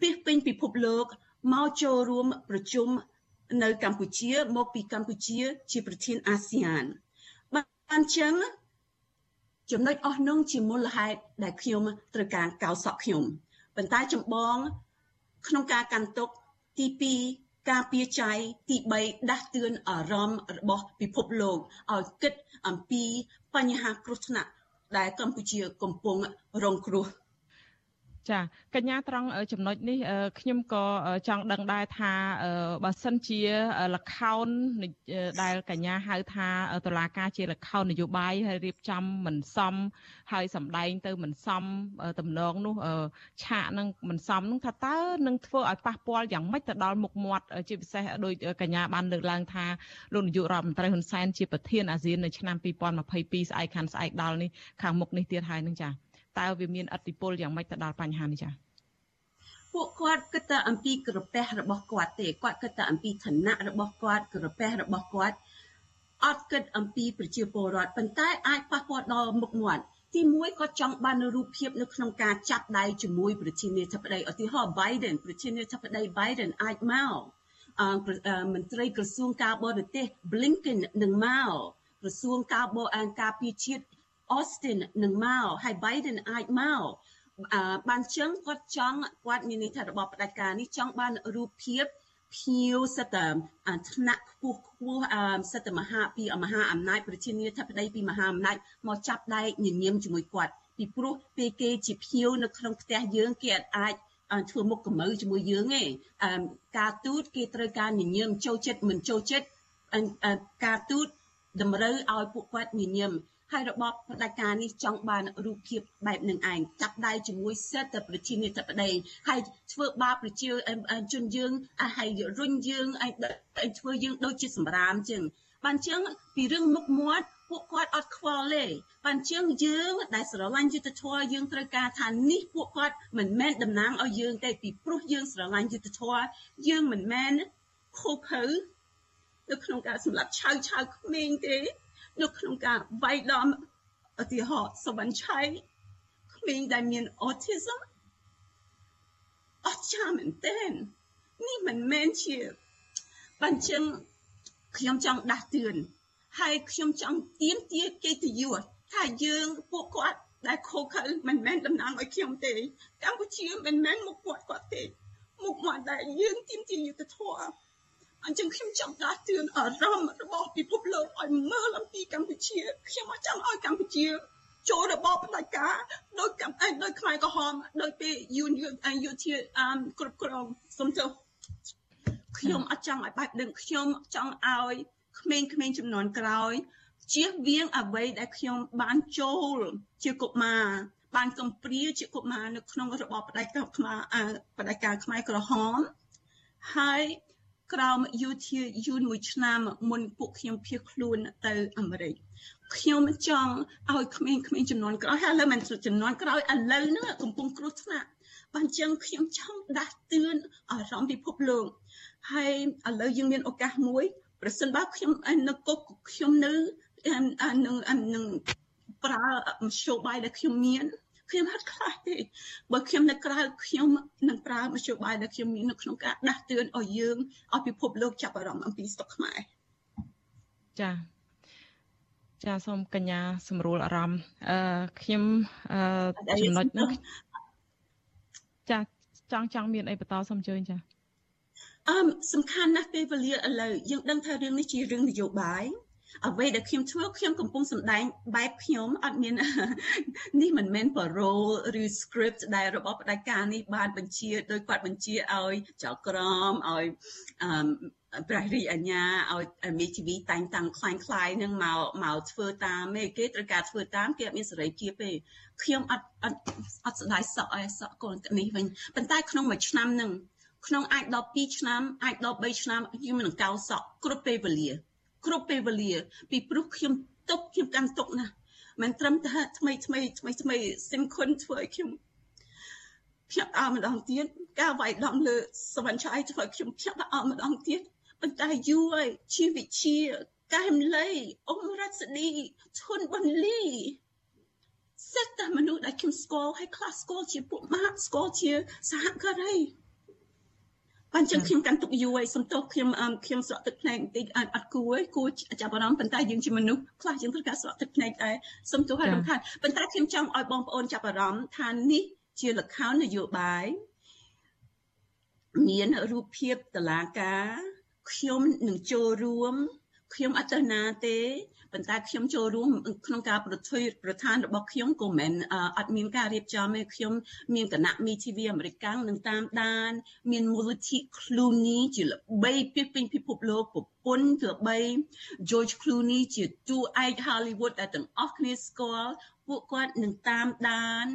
ពីពេញពិភពលោកមកចូលរួមប្រជុំនៅកម្ពុជាមកពីកម្ពុជាជាប្រធានអាស៊ានបានចឹងចំណុចអស់នោះជាមូលហេតុដែលខ្ញុំត្រូវការកោសក់ខ្ញុំប៉ុន្តែចម្បងក្នុងការកាន់ទុកទី2 ការពារចៃទី3ដាស់តឿនអារម្មណ៍របស់ពិភពលោកឲ្យគិតអំពីបញ្ហាគ្រោះថ្នាក់ដែលកម្ពុជាកំពុងរងគ្រោះ ចាកញ្ញាត្រង់ចំណុចនេះខ្ញុំក៏ចង់ដឹងដែរថាបើសិនជាលខោនដែលកញ្ញាហៅថាតឡាការជាលខោននយោបាយហើយរៀបចំមិនសម ហើយសម្ដែងទៅមិនសមតំណងនោះឆាកនឹងមិនសមនោះថាតើនឹងធ្វើឲ្យប៉ះពាល់យ៉ាងម៉េចទៅដល់មុខមាត់ជាពិសេសដោយកញ្ញាបានលើកឡើងថាលោកនាយករដ្ឋមន្ត្រីហ៊ុនសែនជាប្រធានអាស៊ាននៅឆ្នាំ2022ស្អែកខានស្អែកដល់នេះខាងមុខនេះទៀតហើយនឹងចា៎ តើវាមានអតិពលយ៉ាងម៉េចទៅដល់បញ្ហានេះចា៎ពួកគាត់គិតតែអំពីក្រពះរបស់គាត់ទេគាត់គិតតែអំពីឋានៈរបស់គាត់ក្រពះរបស់គាត់អត់គិតអំពីប្រជាពលរដ្ឋប៉ុន្តែអាចប៉ះពាល់ដល់មុខមាត់ទីមួយគាត់ចង់បានរូបភាពនៅក្នុងការចាប់ដៃជាមួយប្រជានាធិបតីឧទាហរណ៍ Biden ប្រជានាធិបតី Biden អាចមកអឺមន្ត្រីក្រសួងការបរទេស Blinken នឹងមកក្រសួងការបរអានការពារជាតិ Austin នឹងមកហើយ Biden អាចមកបានចឹងគាត់ចង់គាត់មានន័យថារបបផ្ដាច់ការនេះចង់បានរូបភាពភៀវសិតតែថ្នាក់ខ្ពស់ខ្ពស់សិតតែមហាពីមហាអំណាចប្រជានាធិបតីពីមហាអំណាចមកចាប់ដៃញញឹមជាមួយគាត់ពីព្រោះពេលគេជាភៀវនៅក្នុងផ្ទះយើងគេអាចធ្វើមុខកម្ៅជាមួយយើងទេការទូតគេត្រូវការញញឹមចូលចិត្តមិនចូលចិត្តការទូតតម្រូវឲ្យពួកគាត់ញញឹម ហើយរបបផ្ដាច់ការនេះចង់បានរូបភាពបែបនឹងឯងចាប់ដៃជាមួយសិទ្ធិប្រជានាធិបតីហើយធ្វើបាបប្រជាជនយើងហើយរុញយើងឲ្យធ្វើយើងដូចជាសម្រាមចឹងបានចឹងពីរឿងមុខមាត់ពួកគាត់អត់ខ្វល់ទេបានចឹងយើងដែលស្រឡាញ់យុទ្ធធម៌យើងត្រូវការថានេះពួកគាត់មិនមែនតំណាងឲ្យយើងទេពីព្រោះយើងស្រឡាញ់យុទ្ធធម៌យើងមិនមែនខូខើនៅក្នុងការសម្លាប់ឆៅឆៅក្មេងទេ នៅក្នុងការវាយដំឧទាហរណ៍សវណ្ណឆៃក្មេងដែលមាន autism អស្ចារ្យមែនទែននេះមិនមែនជាបញ្ចឹងខ្ញុំចង់ដាស់តឿនហើយខ្ញុំចង់ទៀមទាកិត្តិយសថាយើងពួកគាត់ដែលខូខើមិនមែនតំណាងឲ្យខ្ញុំទេកម្ពុជាមិនមែនមុខមាត់គាត់ទេមុខមាត់ដែលយើងទៀមទាយុទ្ធធម៌ អញ្ចឹងខ្ញុំចង់ដាស់តឿនអារម្មណ៍របស់ពិភពលោកឲ្យមើលអំពីកម្ពុជាខ្ញុំអត់ចង់ឲ្យកម្ពុជាចូលរបបផ្ដាច់ការដោយកម្ពុជាដោយខ្មែរក្រហមដោយពេលយូនយុធាគ្រប់គ្រងសុំទោសខ្ញុំអត់ចង់ឲ្យបែបនឹងខ្ញុំចង់ឲ្យក្មេងៗចំនួនក្រោយជៀសវាងអ្វីដែលខ្ញុំបានចូលជាកុមារបានកំព្រាជាកុមារនៅក្នុងរបបផ្ដាច់ការខ្មែរបដិការខ្មែរក្រហមហើយ ក្រោមយុធាយូនមួយឆ្នាំមុនពួកខ្ញុំភៀសខ្លួនទៅអាមេរិកខ្ញុំចង់ឲ្យក្មេងៗចំនួនក្រោយហើយឥឡូវមិនចំនួនក្រោយឥឡូវហ្នឹងកំពុងគ្រោះថ្នាក់បានចឹងខ្ញុំចង់ដាស់តឿនអារម្មណ៍ពិភពលោកហើយឥឡូវយើងមានឱកាសមួយប្រសិនបើខ្ញុំនៅគុកខ្ញុំនៅនឹងនឹងប្រើមធ្យោបាយដែលខ្ញុំមាន ខ្ញុំអត់ខ្លាចទេបើខ្ញុំនៅក្រៅខ្ញុំនឹងប្រើមធ្យោបាយដែលខ្ញុំមាននៅក្នុងការដាស់តឿនឲ្យយើងឲ្យពិភពលោកចាប់អារម្មណ៍អំពីស្តុកខ្មែរចាចាសូមកញ្ញាសម្រួលអារម្មណ៍អឺខ្ញុំអឺចំណុចនោះចាចង់ចង់មានអីបន្តសូមអញ្ជើញចាអឺសំខាន់ណាស់ពេលវេលាឥឡូវយើងដឹងថារឿងនេះជារឿងនយោបាយ អ្វីដែលខ្ញុំធ្វើខ្ញុំកំពុងសម្ដែងបែបខ្ញុំអត់មាននេះមិនមែនប៉ារ៉ូឬ script ដែលរបស់ផ្ដាច់ការនេះបានបញ្ជាដោយគាត់បញ្ជាឲ្យចៅក្រមឲ្យអឺព្រះរាជអាជ្ញាឲ្យមេធាវីតែងតាំងខ្លាញ់ខ្លាយនឹងមកមកធ្វើតាមទេគេត្រូវការធ្វើតាមគេអត់មានសេរីភាពទេខ្ញុំអត់អត់អត់ស្ដាយសក់អីសក់កូននេះវិញប៉ុន្តែក្នុងមួយឆ្នាំនឹងក្នុងអាចដល់2ឆ្នាំអាចដល់3ឆ្នាំខ្ញុំនឹងកោសក់គ្រប់ពេលវេលា គ្រប់ពេលវេលា ពីព្រោះខ្ញុំទុកខ្ញុំកាន់ទុកណាស់មិនត្រឹមតែថ្មីថ្មីថ្មីថ្មីសិមខុនធ្វើឲ្យខ្ញុំភ្ញាក់អើម្ដងទៀតការវាយដំលើសវណ្ណឆៃធ្វើឲ្យខ្ញុំភ្ញាក់អើម្ដងទៀតប៉ុន្តែយូរហើយជីវិជាកែមលីអ៊ំរ៉ាត់ស្ឌីឈុនប៊ុនលីសិតតែមនុស្សដែលខ្ញុំស្គាល់ហើយខ្លះស្គាល់ជាពួកម៉ាក់ស្គាល់ជាសហការី បានចឹងខ្ញុំកាន់ទុកយូរហើយសំទោសខ្ញុំខ្ញុំស្រក់ទឹកភ្នែកបន្តិចអត់គួរគួរចាប់អារម្មណ៍ប៉ុន្តែយើងជាមនុស្សខ្លះយើងត្រូវការស្រក់ទឹកភ្នែកដែរសំទោសហើយរំខានប៉ុន្តែខ្ញុំចង់ឲ្យបងប្អូនចាប់អារម្មណ៍ថានេះជាលក្ខណនយោបាយមានរូបភាពតឡាការខ្ញុំនឹងចូលរួមខ្ញុំអត់ទៅណាទេ ប៉ុន្តែខ្ញុំចូលរួមក្នុងការប្រតិប្រធានរបស់ខ្ញុំក៏មិនអត់មានការរៀបចំទេខ្ញុំមានគណៈមី TV អាមេរិកនឹងតាមដាន មានមូលនិធិ Clooney ជាល្បីពីពេញពិភពលោកប្រ ពន្ធល្បី George Clooney ជាតួឯក Hollywood ដែលទាំងអស់គ្នាស្គាល់ពួកគាត់នឹងតាមដាន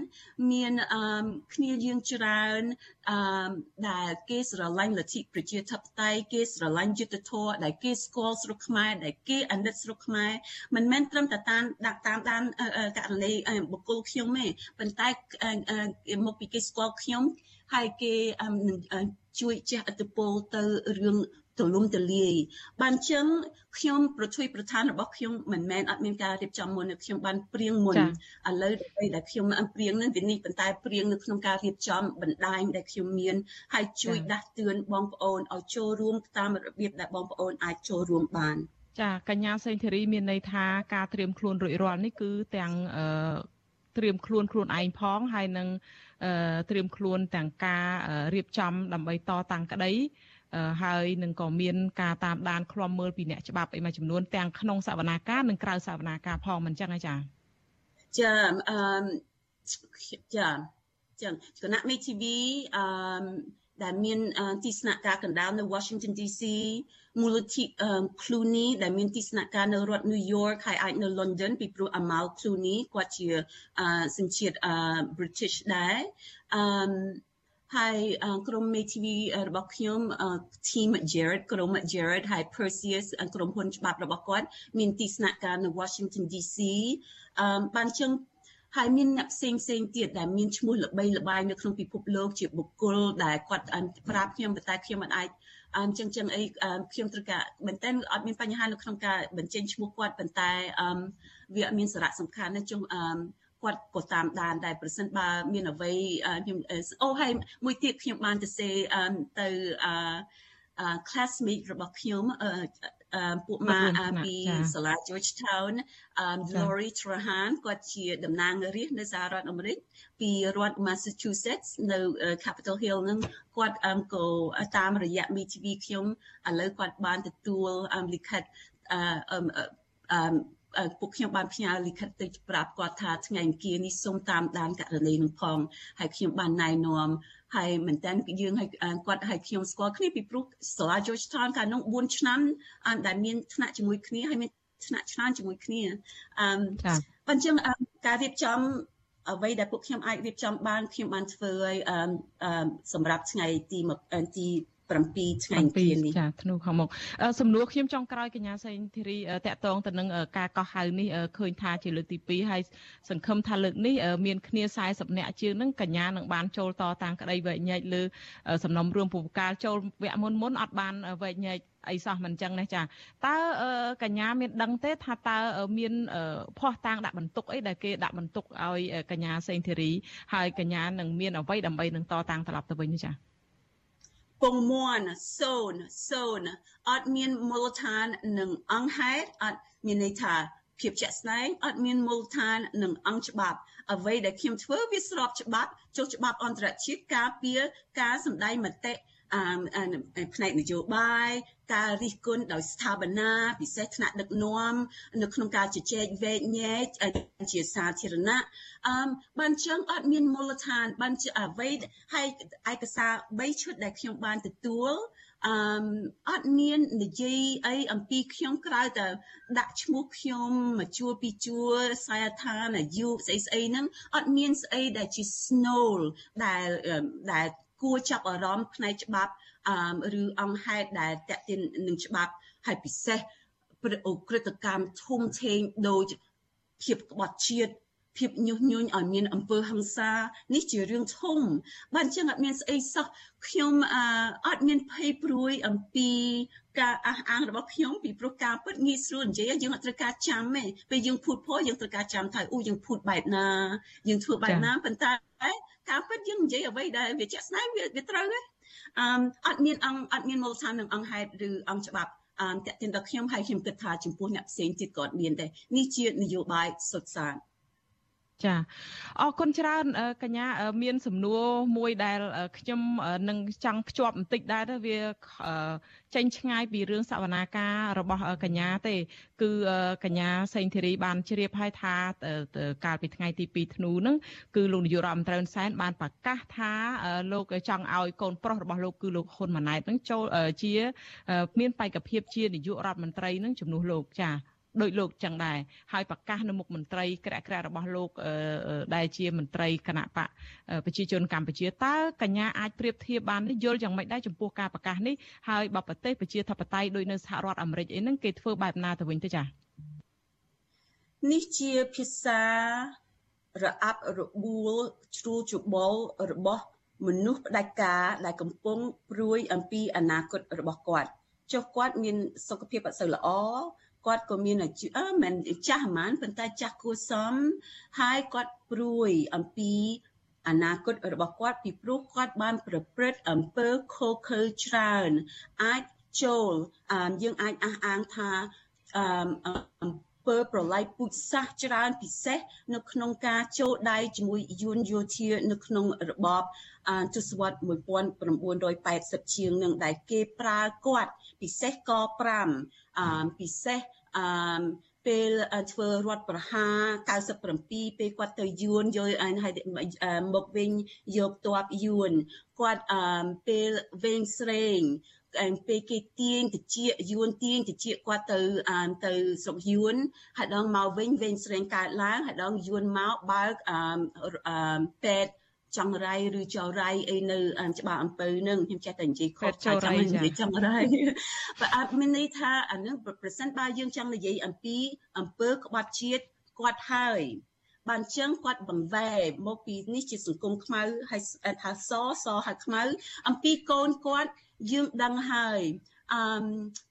មានអឺគ្នាយើងច្រើនអឺដែលគេស្រឡាញ់លទ្ធិប្រជាធិបតេយ្យគេស្រឡាញ់យុត្តិធម៌ដែលគេស្គាល់ស្រុកខ្មែរដែលគេអាណិតស្រុកខ្មែរមិនមែនត្រឹមតែតាមដាក់តាមដានករណីបុគ្គលខ្ញុំទេប៉ុន្តែមកពីគេស្គាល់ខ្ញុំហើយគេជួយជះឥទ្ធិពលទៅរឿង ទូលំទូលាយបានចឹងខ្ញុំប្រជួយប្រធានរបស់ខ្ញុំមិនមែនអត់មានការរៀបចំមុនខ្ញុំបានព្រៀងមុនឥឡូវដើម្បីដែលខ្ញុំព្រៀងនឹងវានេះប៉ុន្តែព្រៀងនៅក្នុងការរៀបចំបណ្ដាញដែលខ្ញុំមានហើយជួយដាស់តឿនបងប្អូនឲ្យចូលរួមតាមរបៀបដែលបងប្អូនអាចចូលរួមបានចាកញ្ញាសេងធីរីមានន័យថាការត្រៀមខ្លួនរួចរាល់នេះគឺទាំងអឺត្រៀមខ្លួនខ្លួនឯងផងហើយនឹងត្រៀមខ្លួនទាំងការរៀបចំដើម្បីតតាំងក្តី ហើយនឹងក៏មានការតាមដានឃ្លាំមើលពីអ្នកច្បាប់អីមួយចំនួនទាំងក្នុងសវនាការនិងក្រៅសវនាការផងមិនចឹងហ៎ចា៎ចាអឺចាចឹងគណៈមេធាវីអឺដែលមានទីស្នាក់ការកណ្ដាលនៅ Washington DC មូលនិធិ Clooney ដែលមានទីស្នាក់ការនៅរដ្ឋ New York ហើយអាចនៅ London ពីព្រោះ Amal Clooney គាត់ជាសញ្ជាតិ British ដែរអឺ ហើយក្រុមមេធាវីរបស់ខ្ញុំ team Jared ក្រុម Jared ហើយ Perseus ក្រុមហ៊ុនច្បាប់របស់គាត់មានទីស្នាក់ការនៅ Washington DC អឺបានជើងហើយមានអ្នកផ្សេងផ្សេងទៀតដែលមានឈ្មោះល្បីល្បាញនៅក្នុងពិភពលោកជាបុគ្គលដែលគាត់ប្រាប់ខ្ញុំប៉ុន្តែខ្ញុំមិនអាចអញ្ចឹងចឹងអីខ្ញុំត្រូវការមែនតើអត់មានបញ្ហានៅក្នុងការបញ្ចេញឈ្មោះគាត់ប៉ុន្តែវាអត់មានសារៈសំខាន់ណាជុំ គាត់ក៏តាមដានដែរប្រសិនបើមានអ្វីខ្ញុំអូហើយមួយទៀតខ្ញុំបានទៅសេទៅអឺ classmate របស់ខ្ញុំពួកម៉ាពីសាលា Georgetown Lori Trahan គាត់ជាតំណាងរាស្ត្រនៅសហរដ្ឋអាមេរិកពីរដ្ឋ Massachusetts នៅ Capitol Hill នឹងគាត់ក៏តាមរយៈ MTV ខ្ញុំឥឡូវគាត់បានទទួលលិខិតអឺ ពួកខ្ញុំបានផ្ញើលិខិតទៅប្រាប់គាត់ថាថ្ងៃអង្គារនេះសូមតាមដានករណីនឹងផងហើយខ្ញុំបានណែនាំហើយមែនតើយើងឲ្យគាត់ឲ្យខ្ញុំស្គាល់គ្នាពីព្រោះសាលា Georgetown កាលនោះ4ឆ្នាំដែលមានថ្នាក់ជាមួយគ្នាហើយមានថ្នាក់ឆ្នាំជាមួយគ្នាអឺប៉ុន្តែការរៀបចំអ្វីដែលពួកខ្ញុំអាចរៀបចំបានខ្ញុំបានធ្វើឲ្យសម្រាប់ថ្ងៃទីទី 7ថ្ងៃទៀតនេះចាធ្នូខាងមុខសំណួរខ្ញុំចង់ក្រោយកញ្ញាសេងធីរីតកតងទៅនឹងការកោះហៅនេះឃើញថាជាលើកទី2ហើយសង្ឃឹមថាលើកនេះមានគ្នា40នាក់ជាងនឹងកញ្ញានឹងបានចូលតតាំងក្តីវែកញែកលើសំណុំរឿងពុបកាលចូលវគ្គមុនមុនអត់បានវែកញែកអីសោះមិនចឹងណាចាតើកញ្ញាមានដឹងទេថាតើមានភ័ស្តុតាងដាក់បន្ទុកអីដែលគេដាក់បន្ទុកឲ្យកញ្ញាសេងធីរីហើយកញ្ញានឹងមានអ្វីដើម្បីនឹងតតាំងត្រឡប់ទៅវិញចា ពងមួនសូនសូនអត់មានមូលដ្ឋាននិងអង្គហេតុអត់មានន័យថាភាពជាក់ស្ដែងអត់មានមូលដ្ឋាននិងអង្គច្បាប់ អ្វីដែលខ្ញុំធ្វើវាស្របច្បាប់ចុះច្បាប់អន្តរជាតិការពារការសម្ដែងមតិ ផ្នែកនយោបាយការរិះគន់ដោយស្ថាបនាពិសេសថ្នាក់ដឹកនាំនៅក្នុងការជជែកវែកញែកជាសាធារណៈអឺបានជើងអត់មានមូលដ្ឋាន បានជាអ្វីហើយឯកសារ3ឈុតដែលខ្ញុំបានទទួលអឺអត់មាននិយាយអីអំពីខ្ញុំក្រៅតែដាក់ឈ្មោះខ្ញុំមកជួពីជួសាយដ្ឋានអាយុស្អីស្អីហ្នឹងអត់មានស្អីដែលជា snow ដែលដែល គួរចាប់អារម្មណ៍ផ្នែកច្បាប់ឬអង្គហេតុដែលតេតិននឹងច្បាប់ហើយពិសេសព្រឹត្តិកម្មធំធេងដូចភាពក្បត់ជាតិភាពញុះញង់ឲ្យមានអំពើហិង្សានេះជារឿងធំបានចឹងអត់មានស្អីសោះខ្ញុំអត់មានភ័យព្រួយអំពីការអះអាងរបស់ខ្ញុំពីព្រោះការពិតងាយស្រួលនិយាយយើងអត់ត្រូវការចាំទេពេលយើងភូតពោយើងត្រូវការចាំថាអូយើងភូតបែបណាយើងធ្វើបែបណាប៉ុន្តែ ការពិតយើងនិយាយអ្វីដែលវាជាក់ស្ដែងវាវាត្រូវទេអឺអត់មានអង្គអត់មានមូលដ្ឋាននឹងអង្គហេតុឬអង្គច្បាប់អឺតេតិនដល់ខ្ញុំហើយខ្ញុំគិតថាចំពោះអ្នកផ្សេងទៀតក៏មានដែរនេះជានយោបាយសុទ្ធសាធ ចាអរគុណច្រើនកញ្ញាមានសំណួរមួយដែលខ្ញុំនឹងចង់ភ្ជាប់បន្តិចដែរទៅវាចេញឆ្ងាយពីរឿងសវនាការរបស់កញ្ញាទេ គឺកញ្ញាសេងធីរីបានជ្រាបហើយថាកាលពីថ្ងៃទី2ធ្នូហ្នឹងគឺលោកនាយករដ្ឋមន្ត្រីហ៊ុនសែនបានប្រកាសថាលោកចង់ឲ្យកូនប្រុសរបស់លោកគឺលោកហ៊ុនម៉ាណែតហ្នឹងចូលជា មានបេក្ខភាពជានាយករដ្ឋមន្ត្រីនឹងជំនួសលោកចា ដោយលោកចឹងដែរហើយប្រកាសនៅមុខមន្ត្រីក្រាក់ក្រាក់របស់លោកដែលជាមន្ត្រីគណៈបកប្រជាជនកម្ពុជាតើកញ្ញាអាចប្រៀបធៀបបានយល់យ៉ាងម៉េចដែរចំពោះការប្រកាសនេះហើយបើប្រទេសប្រជាធិបតេយ្យដូចនៅសហរដ្ឋអាមេរិកអីហ្នឹងគេធ្វើបែបណាទៅវិញទៅចា៎នេះជាភាសារអាប់របួលជ្រួលច្បល់របស់មនុស្សផ្ដាច់ការដែលកំពុងព្រួយអំពីអនាគតរបស់គាត់ចុះគាត់មានសុខភាពអត់សូវល្អ គាត់ក៏មានអាជីពមិនចាស់ហ្មងប៉ុន្តែចាស់គួរសមហើយគាត់ព្រួយអំពីអនាគតរបស់គាត់ពីព្រោះគាត់បានប្រព្រឹត្តអំពើខុសខើច្រើនអាចចូលយើងអាចអះអាងថាអំ ពពើប្រល័យពូជសាសន៍ច្រើនពិសេសនៅក្នុងការចូលដៃជាមួយយួនយោធានៅក្នុងរបបទសវត្សរ៍1980ជាងនឹងដែលគេប្រើគាត់ពិសេសក5អឺពិសេសអឺពេលធ្វើរដ្ឋប្រហារ97ពេលគាត់ទៅយួនយកមកវិញយកតបយួនគាត់ពេលវែងស្រេង ពេលគេទាញតិចយួនទាញតិចគាត់ទៅទៅស្រុកយួនហើយដងមកវិញវិញស្រេងកើតឡើងហើយដងយួនមកបើកពេទ្យចង្រៃឬចៅរៃអីនៅច្បារអំពៅនឹងខ្ញុំចេះតែនិយាយខុសចៅរៃនិយាយចង្រៃបើអត់មានន័យថាអានឹងប្រសិនបើយើងចង់និយាយអំពីអំពើក្បត់ជាតិគាត់ហើយបានចឹងគាត់បង្វែរមកពីនេះជាសង្គមខ្មៅហើយថាសសហើយខ្មៅអំពីកូនគាត់ យើងដឹងហើយអឺ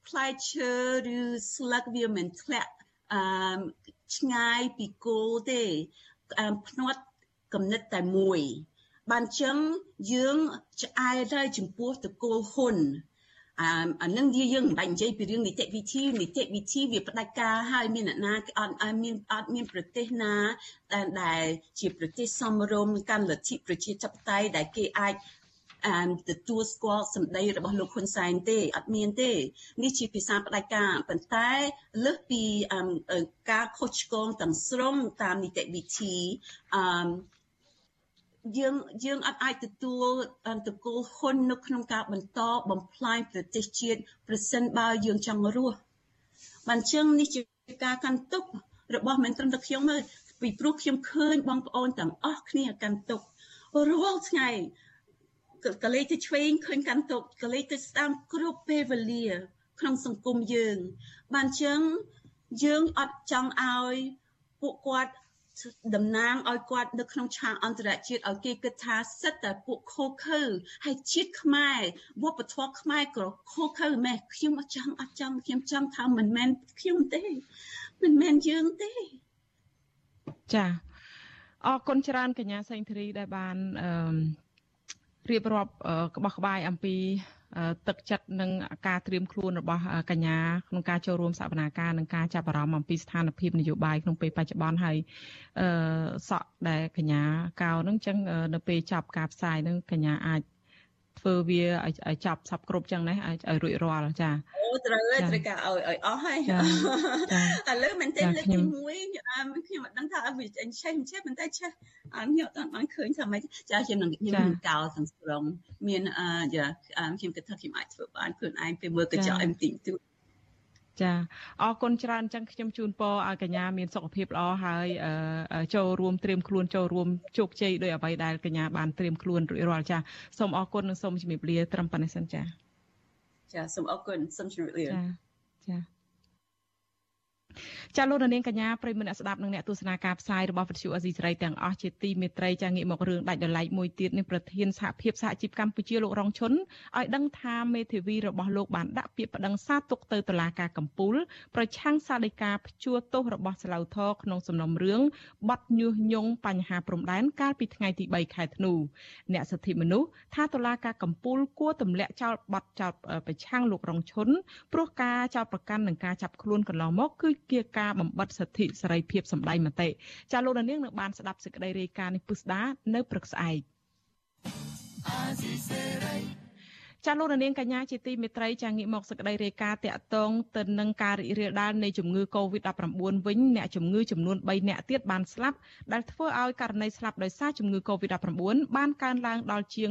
ផ្លែឈើឬស្លឹកវាមិនធ្លាក់អឺឆ្ងាយពីគោទេភ្នាត់កំណត់តែមួយបានចឹងយើងឆ្អែតទៅចំពោះតកូលហ៊ុនអាអានឹងវាយើងមិនបាច់និយាយពីរឿងនីតិវិធីនីតិវិធីវាផ្ដាច់ការហើយមានអ្នកណាអត់មានអត់មានប្រទេសណាដែលជាប្រទេសសមរម្យកាន់លទ្ធិប្រជាធិបតេយ្យដែលគេអាចអាន ទទួលស្គាល់សម្ដីរបស់លោកហ៊ុនសែនទេអត់មានទេនេះជាភាសាផ្ដាច់ការប៉ុន្តែលើសពីការខុសឆ្គងទាំងស្រុងតាមនីតិវិធីអឺយើងយើងអត់អាចទទួលតកូលហ៊ុននៅក្នុងការបន្តបំផ្លាញប្រទេសជាតិប្រសិនបើយើងចង់រស់បានជឹងនេះជាការកាន់ទុករបស់មិនត្រឹមតែខ្ញុំទេពីព្រោះខ្ញុំឃើញបងប្អូនទាំងអស់គ្នាកាន់ទុករាល់ថ្ងៃ កលេចទៅឆ្វេងឃើញកាន់ទុកកលេចទៅស្ដាំគ្រប់ពេលវេលា ក្នុងសង្គមយើង បានជឹងយើងអត់ចង់ឲ្យពួកគាត់តំណាងឲ្យគាត់នៅក្នុងឆាកអន្តរជាតិឲ្យគេគិតថាសិតតែពួកខូខើហើយជាតិខ្មែរវប្បធម៌ខ្មែរក៏ខូខើម៉េះខ្ញុំអត់ចង់អត់ចង់ខ្ញុំចង់ថាមិនមែនខ្ញុំទេ មិនមែនយើងទេចាអរគុណច្រើនកញ្ញាសេងធារីដែលបានអឺ រៀបរាប់ក្បោះក្បាយអំពីទឹកចិត្តនិងការត្រៀមខ្លួនរបស់កញ្ញាក្នុងការចូលរួមសវនាការនិងការចាប់អារម្មណ៍អំពីស្ថានភាពនយោបាយក្នុងពេលបច្ចុប្បន្នហើយអឺសក់ដែលកញ្ញាកៅនឹងចឹងនៅពេលចាប់ការផ្សាយនឹងកញ្ញាអាច ធ្វើវាឲ្យចាប់សັບគ្រប់ចឹងណាឲ្យរួចរាល់ចាអូត្រូវត្រូវការឲ្យឲ្យអស់ហើយឥឡូវមែនទេលើកទី1ខ្ញុំអត់ដឹងថាវាអញឆេះឆេះប៉ុន្តែឆេះខ្ញុំអត់បានឃើញថាម៉េចចាខ្ញុំនឹងខ្ញុំនឹងកោទាំងស្រុងមានអឺខ្ញុំគិតថាខ្ញុំអាចធ្វើបានខ្លួនឯងពេលមើលកញ្ចក់អីបន្តិ ចតួចចាអរគុណច្រើនអញ្ចឹងខ្ញុំជូនពរឲ្យកញ្ញាមានសុខភាពល្អហើយចូលរួមត្រៀមខ្លួនចូលរួមជោគជ័យដោយអ្វីដែលកញ្ញាបានត្រៀមខ្លួនរួចរាល់ចាសូមអរគុណនិងសូមជំរាបលាត្រឹមប៉ុណ្ណេះសិនចាចាសូមអរគុណសូមជំរាបលាចាចា ចាលោកនាងកញ្ញាប្រិមមអ្នកស្ដាប់និងអ្នកទស្សនាការផ្សាយរបស់វិទ្យុអេស៊ីសេរីទាំងអស់ជាទីមេត្រីចាងាកមករឿងដាច់ដライមួយទៀតនេះប្រធានសហភាពសហជីពកម្ពុជាលោករងឈុនឲ្យដឹងថាមេធាវីរបស់លោកបានដាក់ពាក្យប្តឹងសារទុកទៅតុលាការកំពូលប្រឆាំងសាលដីកាព្យួរទោសរបស់ស្លៅថក្នុងសំណុំរឿងបាត់ញុះញង់បញ្ហាព្រំដែនកាលពីថ្ងៃទី3ខែធ្នូអ្នកសិទ្ធិមនុស្សថាតុលាការកំពូលគួរទម្លាក់ចោលបាត់ចោលប្រឆាំងលោករងឈុនព្រោះការចោលប្រកាន់និងការចាប់ខ្លួនកន្លងមកគឺជាការបំបិតសិទ្ធិសេរីភាពសម្ដែងមតិចាលោកនាងនៅបានស្ដាប់សេចក្តីរាយការណ៍នេះពុស្ដានៅព្រឹកស្អែក ចាលោកនាងកញ្ញាជាទីមេត្រីចាងាកមកសក្តីរាយការណ៍តាក់ទងទៅនឹងការរីករាលដាលនៃជំងឺ Covid-19 វិញអ្នកជំងឺចំនួន3អ្នកទៀតបានស្លាប់ដែលធ្វើឲ្យករណីស្លាប់ដោយសារជំងឺ Covid-19 បានកើនឡើងដល់ជាង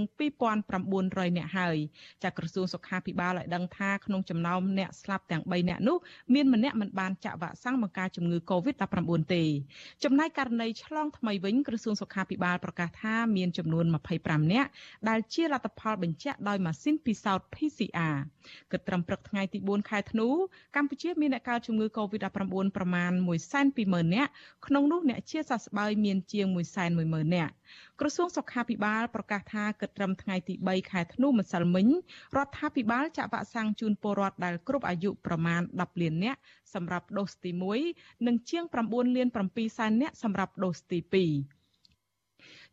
2900អ្នកហើយចាក្រសួងសុខាភិបាលឲ្យដឹងថាក្នុងចំណោមអ្នកស្លាប់ទាំង3អ្នកនោះមានម្នាក់មិនបានចាក់វ៉ាក់សាំងបង្ការជំងឺ Covid-19 ទេចំណែកករណីឆ្លងថ្មីវិញក្រសួងសុខាភិបាលប្រកាសថាមានចំនួន25អ្នកដែលជាលទ្ធផលបញ្ជាក់ដោយម៉ាស៊ីនពិសោធន៍ PCR គិតត្រឹមព្រឹកថ្ងៃទី4ខែធ្នូកម្ពុជាមានអ្នកកើតជំងឺ Covid-19 ប្រមាណ120,000នាក់ក្នុងនោះអ្នកជាសះស្បើយមានជាង110,000នាក់ក្រសួងសុខាភិបាលប្រកាសថាគិតត្រឹមថ្ងៃទី3ខែធ្នូម្សិលមិញរដ្ឋាភិបាលចាក់វ៉ាក់សាំងជូនពលរដ្ឋដែលគ្រប់អាយុប្រមាណ10លាននាក់សម្រាប់ដូសទី1និងជាង9លាន7សែននាក់សម្រាប់ដូសទី2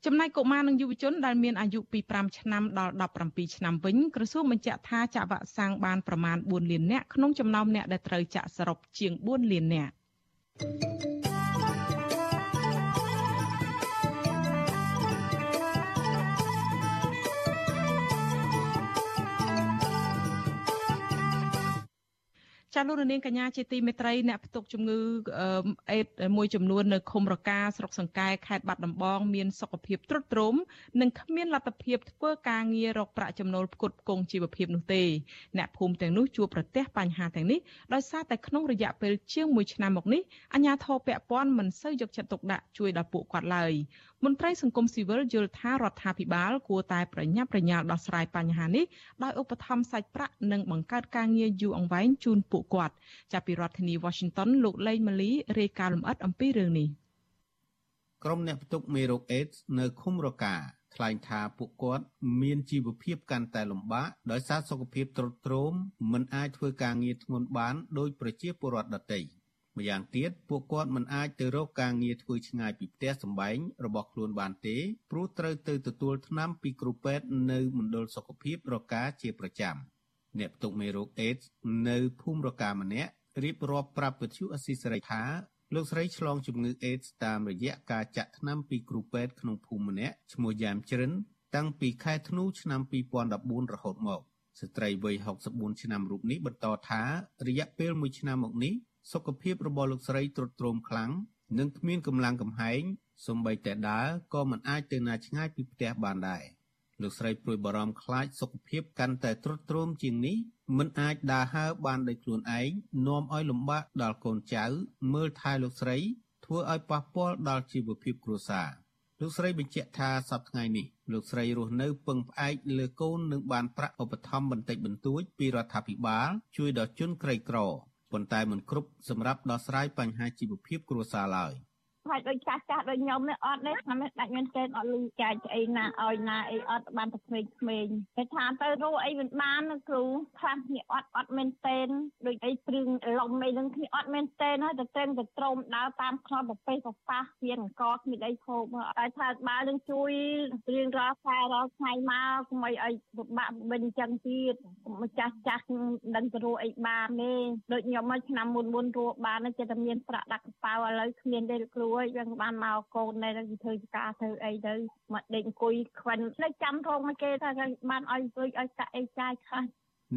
ចំណែកកុមារនិងយុវជនដែលមានអាយុពី5ឆ្នាំដល់17ឆ្នាំវិញក្រសួងបញ្ជាក់ថាចាក់វ៉ាក់សាំងបានប្រមាណ4លាននាក់ក្នុងចំណោមអ្នកដែលត្រូវចាក់សរុបជាង4លាននាក់ ចាលោករនាងកញ្ញាជាទីមេត្រីអ្នកផ្ទុកជំងឺអេដមួយចំនួននៅឃុំរកាស្រុកសង្កែខេត្តបាត់ដំបងមានសុខភាពទ្រុឌទ្រោមនិងគ្មានលទ្ធភាពធ្វើការងាររកប្រាក់ចំណូលផ្គត់ផ្គង់ជីវភាពនោះទេអ្នកភូមិទាំងនោះជួបប្រទះបញ្ហាទាំងនេះដោយសារតែក្នុងរយៈពេលជាង1ឆ្នាំមកនេះអាជ្ញាធរពាក់ព័ន្ធមិនសូវយកចិត្តទុកដាក់ជួយដល់ពួកគាត់ឡើយ មន្ត្រីសង្គមស៊ីវិលយល់ថារដ្ឋាភិបាលគួរតែប្រញាប់ប្រញាល់ដោះស្រាយបញ្ហានេះដោយឧបត្ថម្ភសាច់ប្រាក់និងបង្កើតការងារយូរអង្វែងជូនពួកគាត់ចាប់ពីរដ្ឋធានី Washington លោកលេងម៉ាលីរាយការណ៍លម្អិតអំពីរឿងនេះក្រុមអ្នកផ្ទុកមេរោគអេដសនៅឃុំរកាថ្លែងថាពួកគាត់មានជីវភាពកាន់តែលំបាកដោយសារសុខភាពទ្រុឌទ្រោមមិនអាចធ្វើការងារធ្ងន់បានដោយប្រជាពលរដ្ឋដទៃ។ ម្យ៉ាងទៀតពួកគាត់មិនអាចទៅរកការងារធ្វើឆ្ងាយពីផ្ទះសម្បែងរបស់ខ្លួនបានទេព្រោះត្រូវទៅទទួលថ្នាំពីគ្រូពេទ្យនៅមណ្ឌលសុខភាពរកាជាប្រចាំអ្នកផ្ទុកមេរោគអេដសនៅភូមិរកាម្នាក់រៀបរាប់ប្រាប់វិទ្យុអស៊ីសេរីថាលោកស្រីឆ្លងជំងឺអេដសតាមរយៈការចាក់ថ្នាំពីគ្រូពេទ្យក្នុងភូមិម្នាក់ឈ្មោះយ៉ាមជ្រិនតាំងពីខែធ្នូឆ្នាំ2014រហូតមកស្ត្រីវ័យ64ឆ្នាំរូបនេះបន្តថារយៈពេល1ឆ្នាំមកនេះ សុខភាពរបស់លោកស្រីទ្រុឌទ្រោមខ្លាំងនិងគ្មានកម្លាំងកំហែងសូម្បីតែដើរក៏មិនអាចទៅណាឆ្ងាយពីផ្ទះបានដែរលោកស្រីព្រួយបារម្ភខ្លាចសុខភាពកាន់តែទ្រុឌទ្រោមជាងនេះមិនអាចដើរហើរបានដោយខ្លួនឯងនាំឲ្យលំបាកដល់កូនចៅមើលថែលោកស្រី ធ្វើឲ្យប៉ះពាល់ដល់ជីវភាពគ្រួសារលោកស្រីបញ្ជាក់ថាសប្តាហ៍ថ្ងៃនេះលោកស្រីរស់នៅពឹងផ្អែកលើកូននិងបានប្រាក់ឧបត្ថម្ភបន្តិចបន្តួចពីរដ្ឋាភិបាល ជួយដល់ជនក្រីក្រ ប៉ុន្តែមិនគ្រប់សម្រាប់ដោះស្រាយបញ្ហាជីវភាពគ្រួសារឡើយ។ ហើយដូចចាស់ចាស់ដូចខ្ញុំនេះអត់ទេខ្ញុំដាច់មែនទេអត់លឺចាច់អីណាឲ្យណាអីអត់បានតែក្មេងក្មេងគេថាទៅរੂអីមិនបានគ្រូខ្លះគ្នាអត់អត់មែនទេដូចអីព្រឿងលំអីនឹងគ្នាអត់មែនទេហើយតែត្រឹមតែត្រោមដើរតាមខ្នល់ប្រពេសប្រប៉ះវាអង្គគ្មានអីហូបហើយថាបើនឹងជួយរៀងរាល់ខែរាល់ថ្ងៃមកកុំឲ្យពិបាកបិញចឹងទៀតម្ចាស់ចាស់ដឹងទៅរੂអីបានទេដូចខ្ញុំមកឆ្នាំមុនមុនរੂបានចិត្តតែមានប្រាក់ដាក់កប៉ាល់ឥឡូវគ្មានទេគ្រូរួយយើងបានមកកូននៅទៅធ្វើការធ្វើអីទៅមកដេកអង្គុយខ្វិននៅចាំរងមកគេថាបានឲ្យជួយឲ្យកាក់អីចាយខ្លះ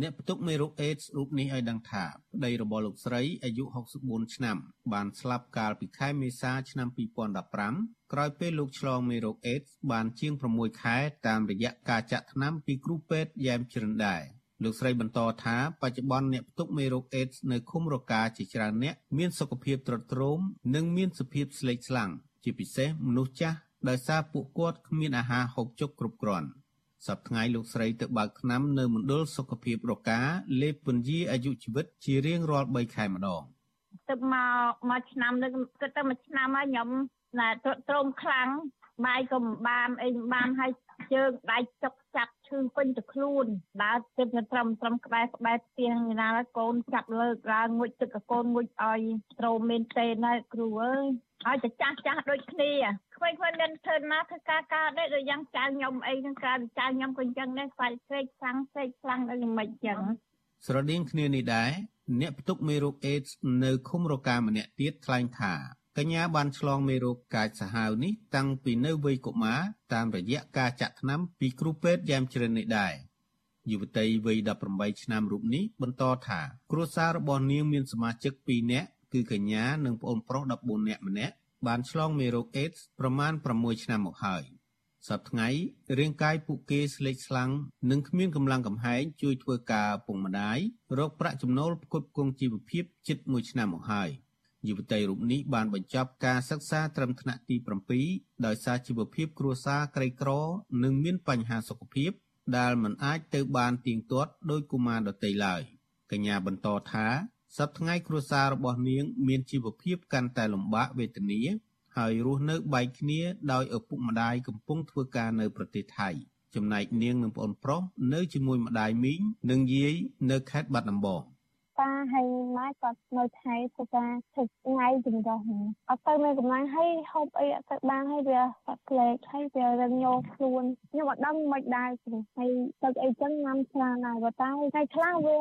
អ្នកផ្ទុកមេរោគអេដសរូបនេះឲ្យដឹងថាប្តីរបស់លោកស្រីអាយុ64ឆ្នាំបានស្លាប់កាលពីខែមេសាឆ្នាំ2015ក្រោយពេលលោកឆ្លងមេរោគអេដសបានជាង6ខែតាមរយៈការចាក់ថ្នាំពីគ្រូពេទ្យយ៉ែមជ្រិនដែរ លោកស្រីបន្តថាបច្ចុប្បន្នអ្នកផ្ទុកមេរោគអេដសនៅឃុំរកាជាច្រើនអ្នកមានសុខភាពទ្រុឌទ្រោមនិងមានសភាពស្លេកស្លាំងជាពិសេសមនុស្សចាស់ដោយសារពួកគាត់គ្មានអាហារហូបចុកគ្រប់គ្រាន់សប្តាហ៍ថ្ងៃលោកស្រីទៅបើកថ្នាំនៅមណ្ឌលសុខភាពរកាលេបពន្យាអាយុជីវិតជារៀងរាល់3ខែម្ដងទៅមកមកឆ្នាំនេះគិតទៅមួយឆ្នាំហើយខ្ញុំណាទ្រោមខ្លាំងបាយក៏មិនបានអីមិនបានហើយជើងដៃចុកចាប់ ឈឺពេញទៅខ្លួនដើរទៅត្រឹមត្រឹមក្បែរក្បែរផ្ទះណាកូនចាប់លើកឡើងងុចទឹកកូនងុចឲ្យត្រូមែនទេណាគ្រូអើយឲ្យតែចាស់ចាស់ដូចគ្នាក្មេងៗមានធ្វើណាធ្វើការការដែរដូចយ៉ាងចៅខ្ញុំអីហ្នឹងការចៅខ្ញុំក៏អញ្ចឹងដែរខ្វាច់ស្រេកខ្លាំងស្រេកខ្លាំងដល់មិនអញ្ចឹងស្រដៀងគ្នានេះដែរអ្នកផ្ទុកមេរោគអេដសនៅឃុំរកាម្នាក់ទៀតថ្លែងថា កញ្ញាបានឆ្លងមេរោគកាចសាហាវនេះតាំងពីនៅវ័យកុមារតាមរយៈការចាក់ថ្នាំពីគ្រូពេទ្យយ៉ាងជ្រិននេះដែរយុវតីវ័យ18ឆ្នាំរូបនេះបន្តថាគ្រួសាររបស់នាងមានសមាជិក2នាក់គឺកញ្ញានិងប្អូនប្រុស14នាក់ម្នាក់បានឆ្លងមេរោគអេដសប្រមាណ6ឆ្នាំមកហើយសប្តាហ៍ថ្ងៃរាងកាយពួកគេស្លេកស្លាំងនិងគ្មានកម្លាំងកំហែងជួយធ្វើការពងម្ដាយរកប្រាក់ចំណូលផ្គត់ផ្គង់ជីវភាពជិត1ឆ្នាំមកហើយ។ យុវតីរូបនេះបានបញ្ចប់ការសិក្សាត្រឹមថ្នាក់ទី7ដោយសារជីវភាពគ្រួសារក្រីក្រ និងមានបញ្ហាសុខភាព ដែលមិនអាចទៅបានទៀងទាត់ដោយកុមារដទៃឡើយកញ្ញាបន្តថាសប្តាហ៍ថ្ងៃគ្រួសាររបស់នាង មានជីវភាពកាន់តែលំបាកវេទនាហើយរស់នៅបែកគ្នាដោយឪពុកម្ដាយកំពុងធ្វើការនៅប្រទេសថៃចំណែកនាងនិងប្អូនប្រុសនៅជាមួយម្ដាយមីងនិងយាយនៅខេត្តបាត់ដំបង តាហើយម៉ែគាត់នៅថៃធ្វើការធ្វើថ្ងៃចម្រោះអត់ទៅមានកម្លាំងហើយហូបអីអត់ទៅបានហើយវាបាក់ផ្លេកហើយវារឹងញោខ្លួនខ្ញុំអត់ដឹងមិនដែរព្រោះហើយទឹកអីចឹងញ៉ាំច្រើនដែរបើតែថ្ងៃខ្លះវា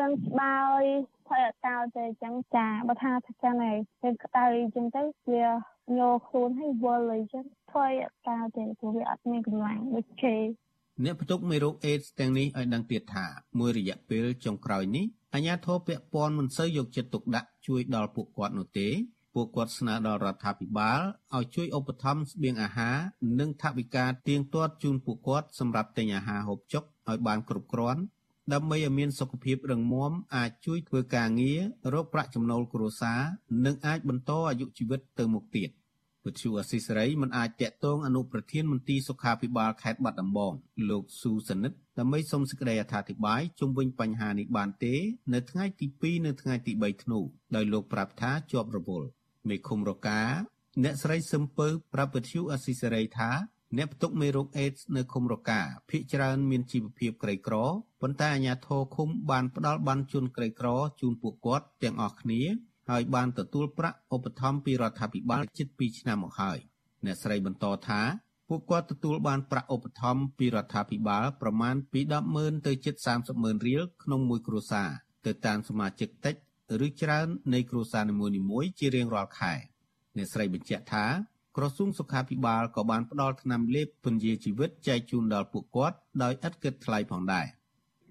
រឹងស្បើយធ្វើអត់កោទេអញ្ចឹងចាបើថាថាចឹងហើយពេលក្តៅអញ្ចឹងទៅវាញោខ្លួនឲ្យវល់អីចឹងធ្វើអត់កោទេព្រោះវាអត់មានកម្លាំងដូចគេ អ្នកផ្ទុកមេរោគអេដសទាំងនេះឲ្យដឹងទៀតថាមួយរយៈពេលចុងក្រោយនេះអាជ្ញាធរពាក់ព័ន្ធមិនសូវយកចិត្តទុកដាក់ជួយដល់ពួកគាត់នោះទេពួកគាត់ស្នើដល់រដ្ឋាភិបាលឲ្យជួយឧបត្ថម្ភស្បៀងអាហារនិងថវិកាទៀងទាត់ជូនពួកគាត់សម្រាប់ទិញអាហារហូបចុកឲ្យបានគ្រប់គ្រាន់ដើម្បីឲ្យមានសុខភាពរឹងមាំអាចជួយធ្វើការងាររកប្រាក់ចំណូលគ្រួសារនិងអាចបន្តអាយុជីវិតទៅមុខទៀត វិទ្យុអស៊ីសេរីមិនអាចតាក់ទងអនុប្រធានមន្ទីរសុខាភិបាលខេត្តបាត់ដំបងលោកស៊ូសនិតដើម្បីសូមសេចក្តីអធិប្បាយជុំវិញបញ្ហានេះបានទេ នៅថ្ងៃទី2និងថ្ងៃទី3ធ្នូដោយលោកប្រាប់ថាជាប់រវល់មេឃុំរកា អ្នកស្រីសឹមពើប្រាប់វិទ្យុអស៊ីសេរីថាអ្នកផ្ទុកមេរោគអេដសនៅឃុំរកាភ ieck ច្រើនមានជីវភាពក្រីក្រប៉ុន្តែអាជ្ញាធរឃុំបានផ្ដល់បានជូនក្រីក្រជូនពួកគាត់ទាំងអស់គ្នា ហើយបានទទួលប្រាក់ឧបត្ថម្ភពីរដ្ឋាភិបាលជិត2ឆ្នាំមកហើយអ្នកស្រីបន្តថាពួកគាត់ទទួលបានប្រាក់ឧបត្ថម្ភពីរដ្ឋាភិបាលប្រមាណពី100000ទៅជិត300,000រៀលក្នុងមួយគ្រួសារទៅតាមសមាជិកតិចឬច្រើននៃគ្រួសារនីមួយៗជារៀងរាល់ខែអ្នកស្រីបញ្ជាក់ថាក្រសួងសុខាភិបាលក៏បានផ្ដល់ថ្នាំលេបពន្យាជីវិតចែកជូនដល់ពួកគាត់ដោយឥតគិតថ្លៃផងដែរ។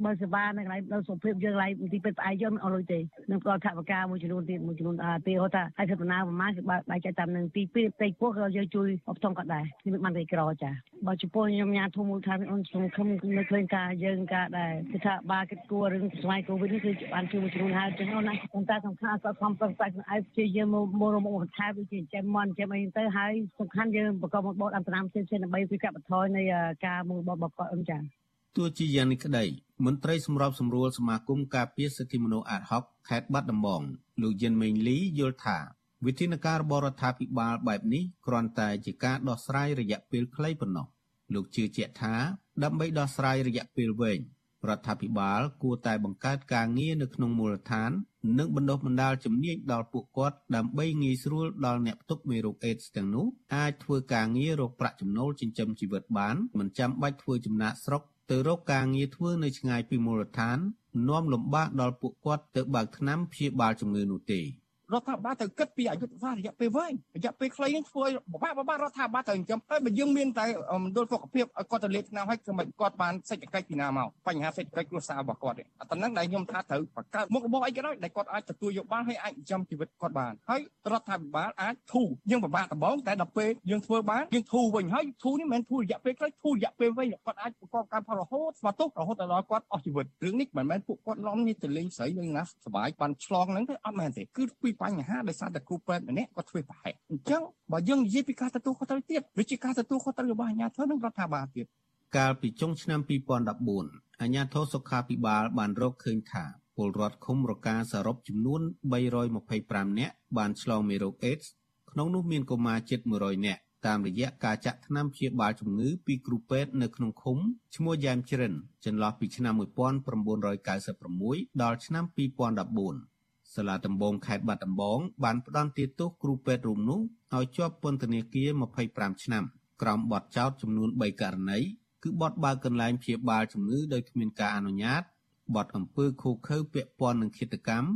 បើសេវានៅកន្លែងដល់សុខភាពយើងកន្លែងទីពេទ្យផ្អែកយើងអស់លុយទេនឹងផ្ដល់ថវិកាមួយចំនួនទៀតមួយចំនួនទីហៅថាហើយសិទ្ធិណាប្រមាណគឺបើបែកចែកតាមនឹងទីពីរផ្ទៃពោះក៏យើងជួយអបថងក៏ដែរនេះមិនបានរីក្រចាបើចំពោះខ្ញុំញ៉ាំធំមូលដ្ឋានអូនសង្ឃឹមនៅឃើញការយើងការដែរគឺថាបាគិតគួររឿងស្វ័យកូវីដនេះគឺបានជួយមួយចំនួនហើយចឹងអូនណាប៉ុន្តែសំខាន់ក៏ខំប្រឹងប្រែងឲ្យព្យាយាមមករមកបន្ថែមដូចជាចាំមន់ចាំអីទៅហើយសំខាន់យើងប្រកបមកបោតអន្តរាមផ្សេងៗដើម្បីពីកាត់បន្ថយនៃការមកបោតបកអឹមចា ទោះជាយ៉ាងនេះក្តីមន្ត្រីសម្របសម្រួលសមាគមការពារសិទ្ធិមនុស្សអាតហុកខេត្តបាត់ដំបងលោកយិនមេងលីយល់ថាវិធានការរបស់រដ្ឋាភិបាលបែបនេះគ្រាន់តែជាការដោះស្រាយរយៈពេលខ្លីប៉ុណ្ណោះលោកជឿជាក់ថាដើម្បីដោះស្រាយរយៈពេលវែងរដ្ឋាភិបាលគួរតែបង្កើតការងារនៅក្នុងមូលដ្ឋាន និងបណ្ដុះបណ្ដាលជំនាញដល់ពួកគាត់ដើម្បីងាយស្រួលដល់អ្នកផ្ទុកមេរោគអេដសទាំងនោះអាចធ្វើការងាររកប្រាក់ចំណូលចិញ្ចឹមជីវិតបានមិនចាំបាច់ធ្វើចំណាកស្រុក ទៅរកការងារធ្វើនៅឆ្ងាយពីមូលដ្ឋាន នាំលំបាកដល់ពួកគាត់ទៅបើកថ្នាំព្យាបាលជំងឺនោះទេ។ រដ្ឋាភិបាលត្រូវគិតពីអយុធសាស្ត្ររយៈពេលវែងរយៈពេលខ្លីនេះធ្វើបបាក់បបាក់រដ្ឋាភិបាលត្រូវចិញ្ចឹមហើយបើយើងមានតែមណ្ឌលសុខភាពឲ្យគាត់ទៅលេខឆ្នាំឲ្យគឺមិនគាត់បានសេដ្ឋកិច្ចពីណាមកបញ្ហាសេដ្ឋកិច្ចគ្រួសាររបស់គាត់ទេអាតំណឹងដែលខ្ញុំថាត្រូវបង្កើតមុខរបរអីក៏ដោយដែលគាត់អាចទទួលយកបានហើយអាចចិញ្ចឹមជីវិតគាត់បានហើយរដ្ឋាភិបាលអាចធូរយើងពិបាកដំបងតែដល់ពេលយើងធ្វើបានយើងធូរវិញហើយធូរនេះមិនមែនធូររយៈពេលខ្លីធូររយៈពេលវែងគាត់អាចប្រកបកម្មផលរហូតស្វាទុះរហូតដល់គាត់អស់ជីវិតរឿងនេះមិនមែនពួកគាត់ឡំនេះទៅលេងស្រីនឹងណាសុបាយបានឆ្លងហ្នឹងទេអត់មែនទេគឺពីបញ្ហាដោយសារតែគ្រូពេទ្យម្នាក់គាត់ធ្វើប្រហែលអញ្ចឹងបើយើងនិយាយពីការទទួលខុសត្រូវទៀតវាជាការទទួលខុសត្រូវរបស់អាជ្ញាធរនិងរដ្ឋាភិបាលទៀតកាលពីចុងឆ្នាំ2014អាជ្ញាធរសុខាភិបាលបានរកឃើញថាពលរដ្ឋឃុំរកាសរុបចំនួន325នាក់បានឆ្លងមេរោគអេដសក្នុងនោះមានកុមារជិត100នាក់តាមរយៈការចាក់ថ្នាំព្យាបាលជំងឺពីគ្រូពេទ្យនៅក្នុងឃុំឈ្មោះយ៉ែមជ្រិនចន្លោះពីឆ្នាំ1996ដល់ឆ្នាំ2014 សាលាដំបងខេត្តបាត់ដំបងបានផ្តន្ទាទោសគ្រូពេទ្យរូបនោះឲ្យជាប់ពន្ធនាគារ25ឆ្នាំក្រោមបទចោទចំនួន3ករណីគឺបទបើកកន្លែងព្យាបាលជំងឺដោយគ្មានការអនុញ្ញាតបទអំពើឃោឃៅពាក់ព័ន្ធនឹងឃាតកម្ម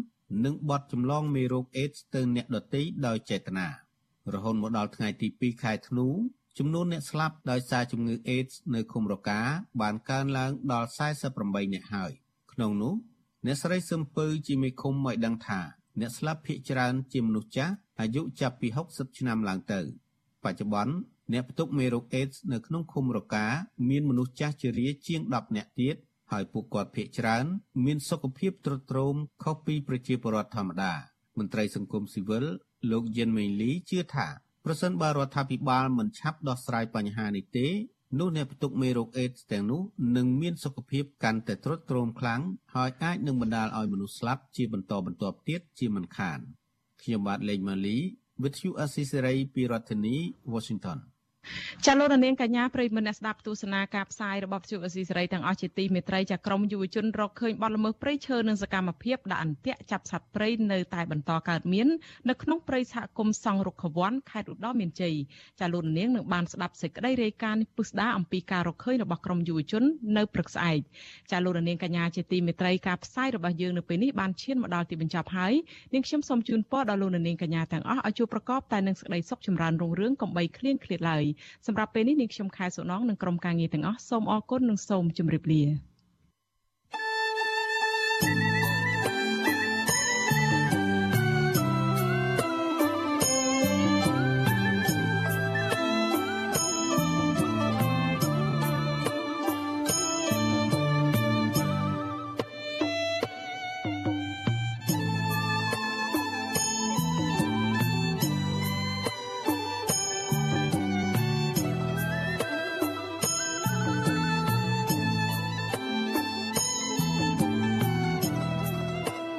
និងបទចម្លងមេរោគអេដសទៅអ្នកដទៃដោយចេតនារហូតមកដល់ថ្ងៃទី2ខែធ្នូចំនួនអ្នកស្លាប់ដោយសារជំងឺអេដសនៅឃុំរកាបានកើនឡើងដល់48អ្នកហើយក្នុងនោះ អ្នកស្រីសឹមពៅជាមេឃុំឲ្យដឹងថាអ្នកស្លាប់ភ ieck ច្រើនជាមនុស្សចាស់អាយុចាប់ពី60ឆ្នាំឡើងទៅ បច្ចុប្បន្នអ្នកផ្ទុកមេរោគអេដសនៅក្នុងឃុំរកាមានមនុស្សចាស់ជរាជាង10នាក់ទៀតហើយពួកគាត់ភ ieck ច្រើន មានសុខភាពទ្រុឌទ្រោមខុសពីប្រជាពលរដ្ឋធម្មតា មន្ត្រីសង្គមស៊ីវិលលោកយិនមេងលីជឿថាប្រសិនបើរដ្ឋាភិបាលមិនឆាប់ដោះស្រាយបញ្ហានេះទេ នោះអ្នកផ្ទុកមេរោគអេដសទាំងនោះនឹងមានសុខភាពកាន់តែទ្រុឌទ្រោមខ្លាំងហើយអាចនឹងបណ្ដាលឲ្យមនុស្សស្លាប់ជាបន្តបន្ទាប់ទៀតជាមិនខានខ្ញុំបាទលេងម៉ាលី With you Assisary ពីរដ្ឋធានី Washington ចាលោកនាងកញ្ញាប្រិយមិត្តអ្នកស្ដាប់ទស្សនាការផ្សាយរបស់វិទ្យុអស៊ីសេរីទាំងអស់ជាទីមេត្រីចាក្រមយុវជនរកឃើញបទល្មើសព្រៃឈើនិងសកម្មភាពដាក់អន្ទាក់ចាប់សត្វព្រៃនៅតែបន្តកើតមាននៅក្នុងព្រៃសហគមន៍សង្ឃរុក្ខវ័នខេត្តឧត្តរមានជ័យចាលោកនាងនឹងបានស្ដាប់សេចក្តីរាយការណ៍នេះពុស្ដាអំពីការរកឃើញរបស់ក្រមយុវជននៅព្រឹកស្អែកចាលោកនាងកញ្ញាជាទីមេត្រីការផ្សាយរបស់យើងនៅពេលនេះបានឈានមកដល់ទីបញ្ចប់ហើយនាងខ្ញុំសូមជូនពរដល់លោកនាងកញ្ញាទាំងអស់ឲ្យជួបប្រកបតែនឹងសេចក្តីសុខចម្រើនរុងរឿងកំបីគ្លៀងគ្លាតឡើយសម្រាប់ពេលនេះនាងខ្ញុំខែសុណងនិងក្រុមការងារទាំងអស់សូមអរគុណនិងសូមជម្រាបលា thank you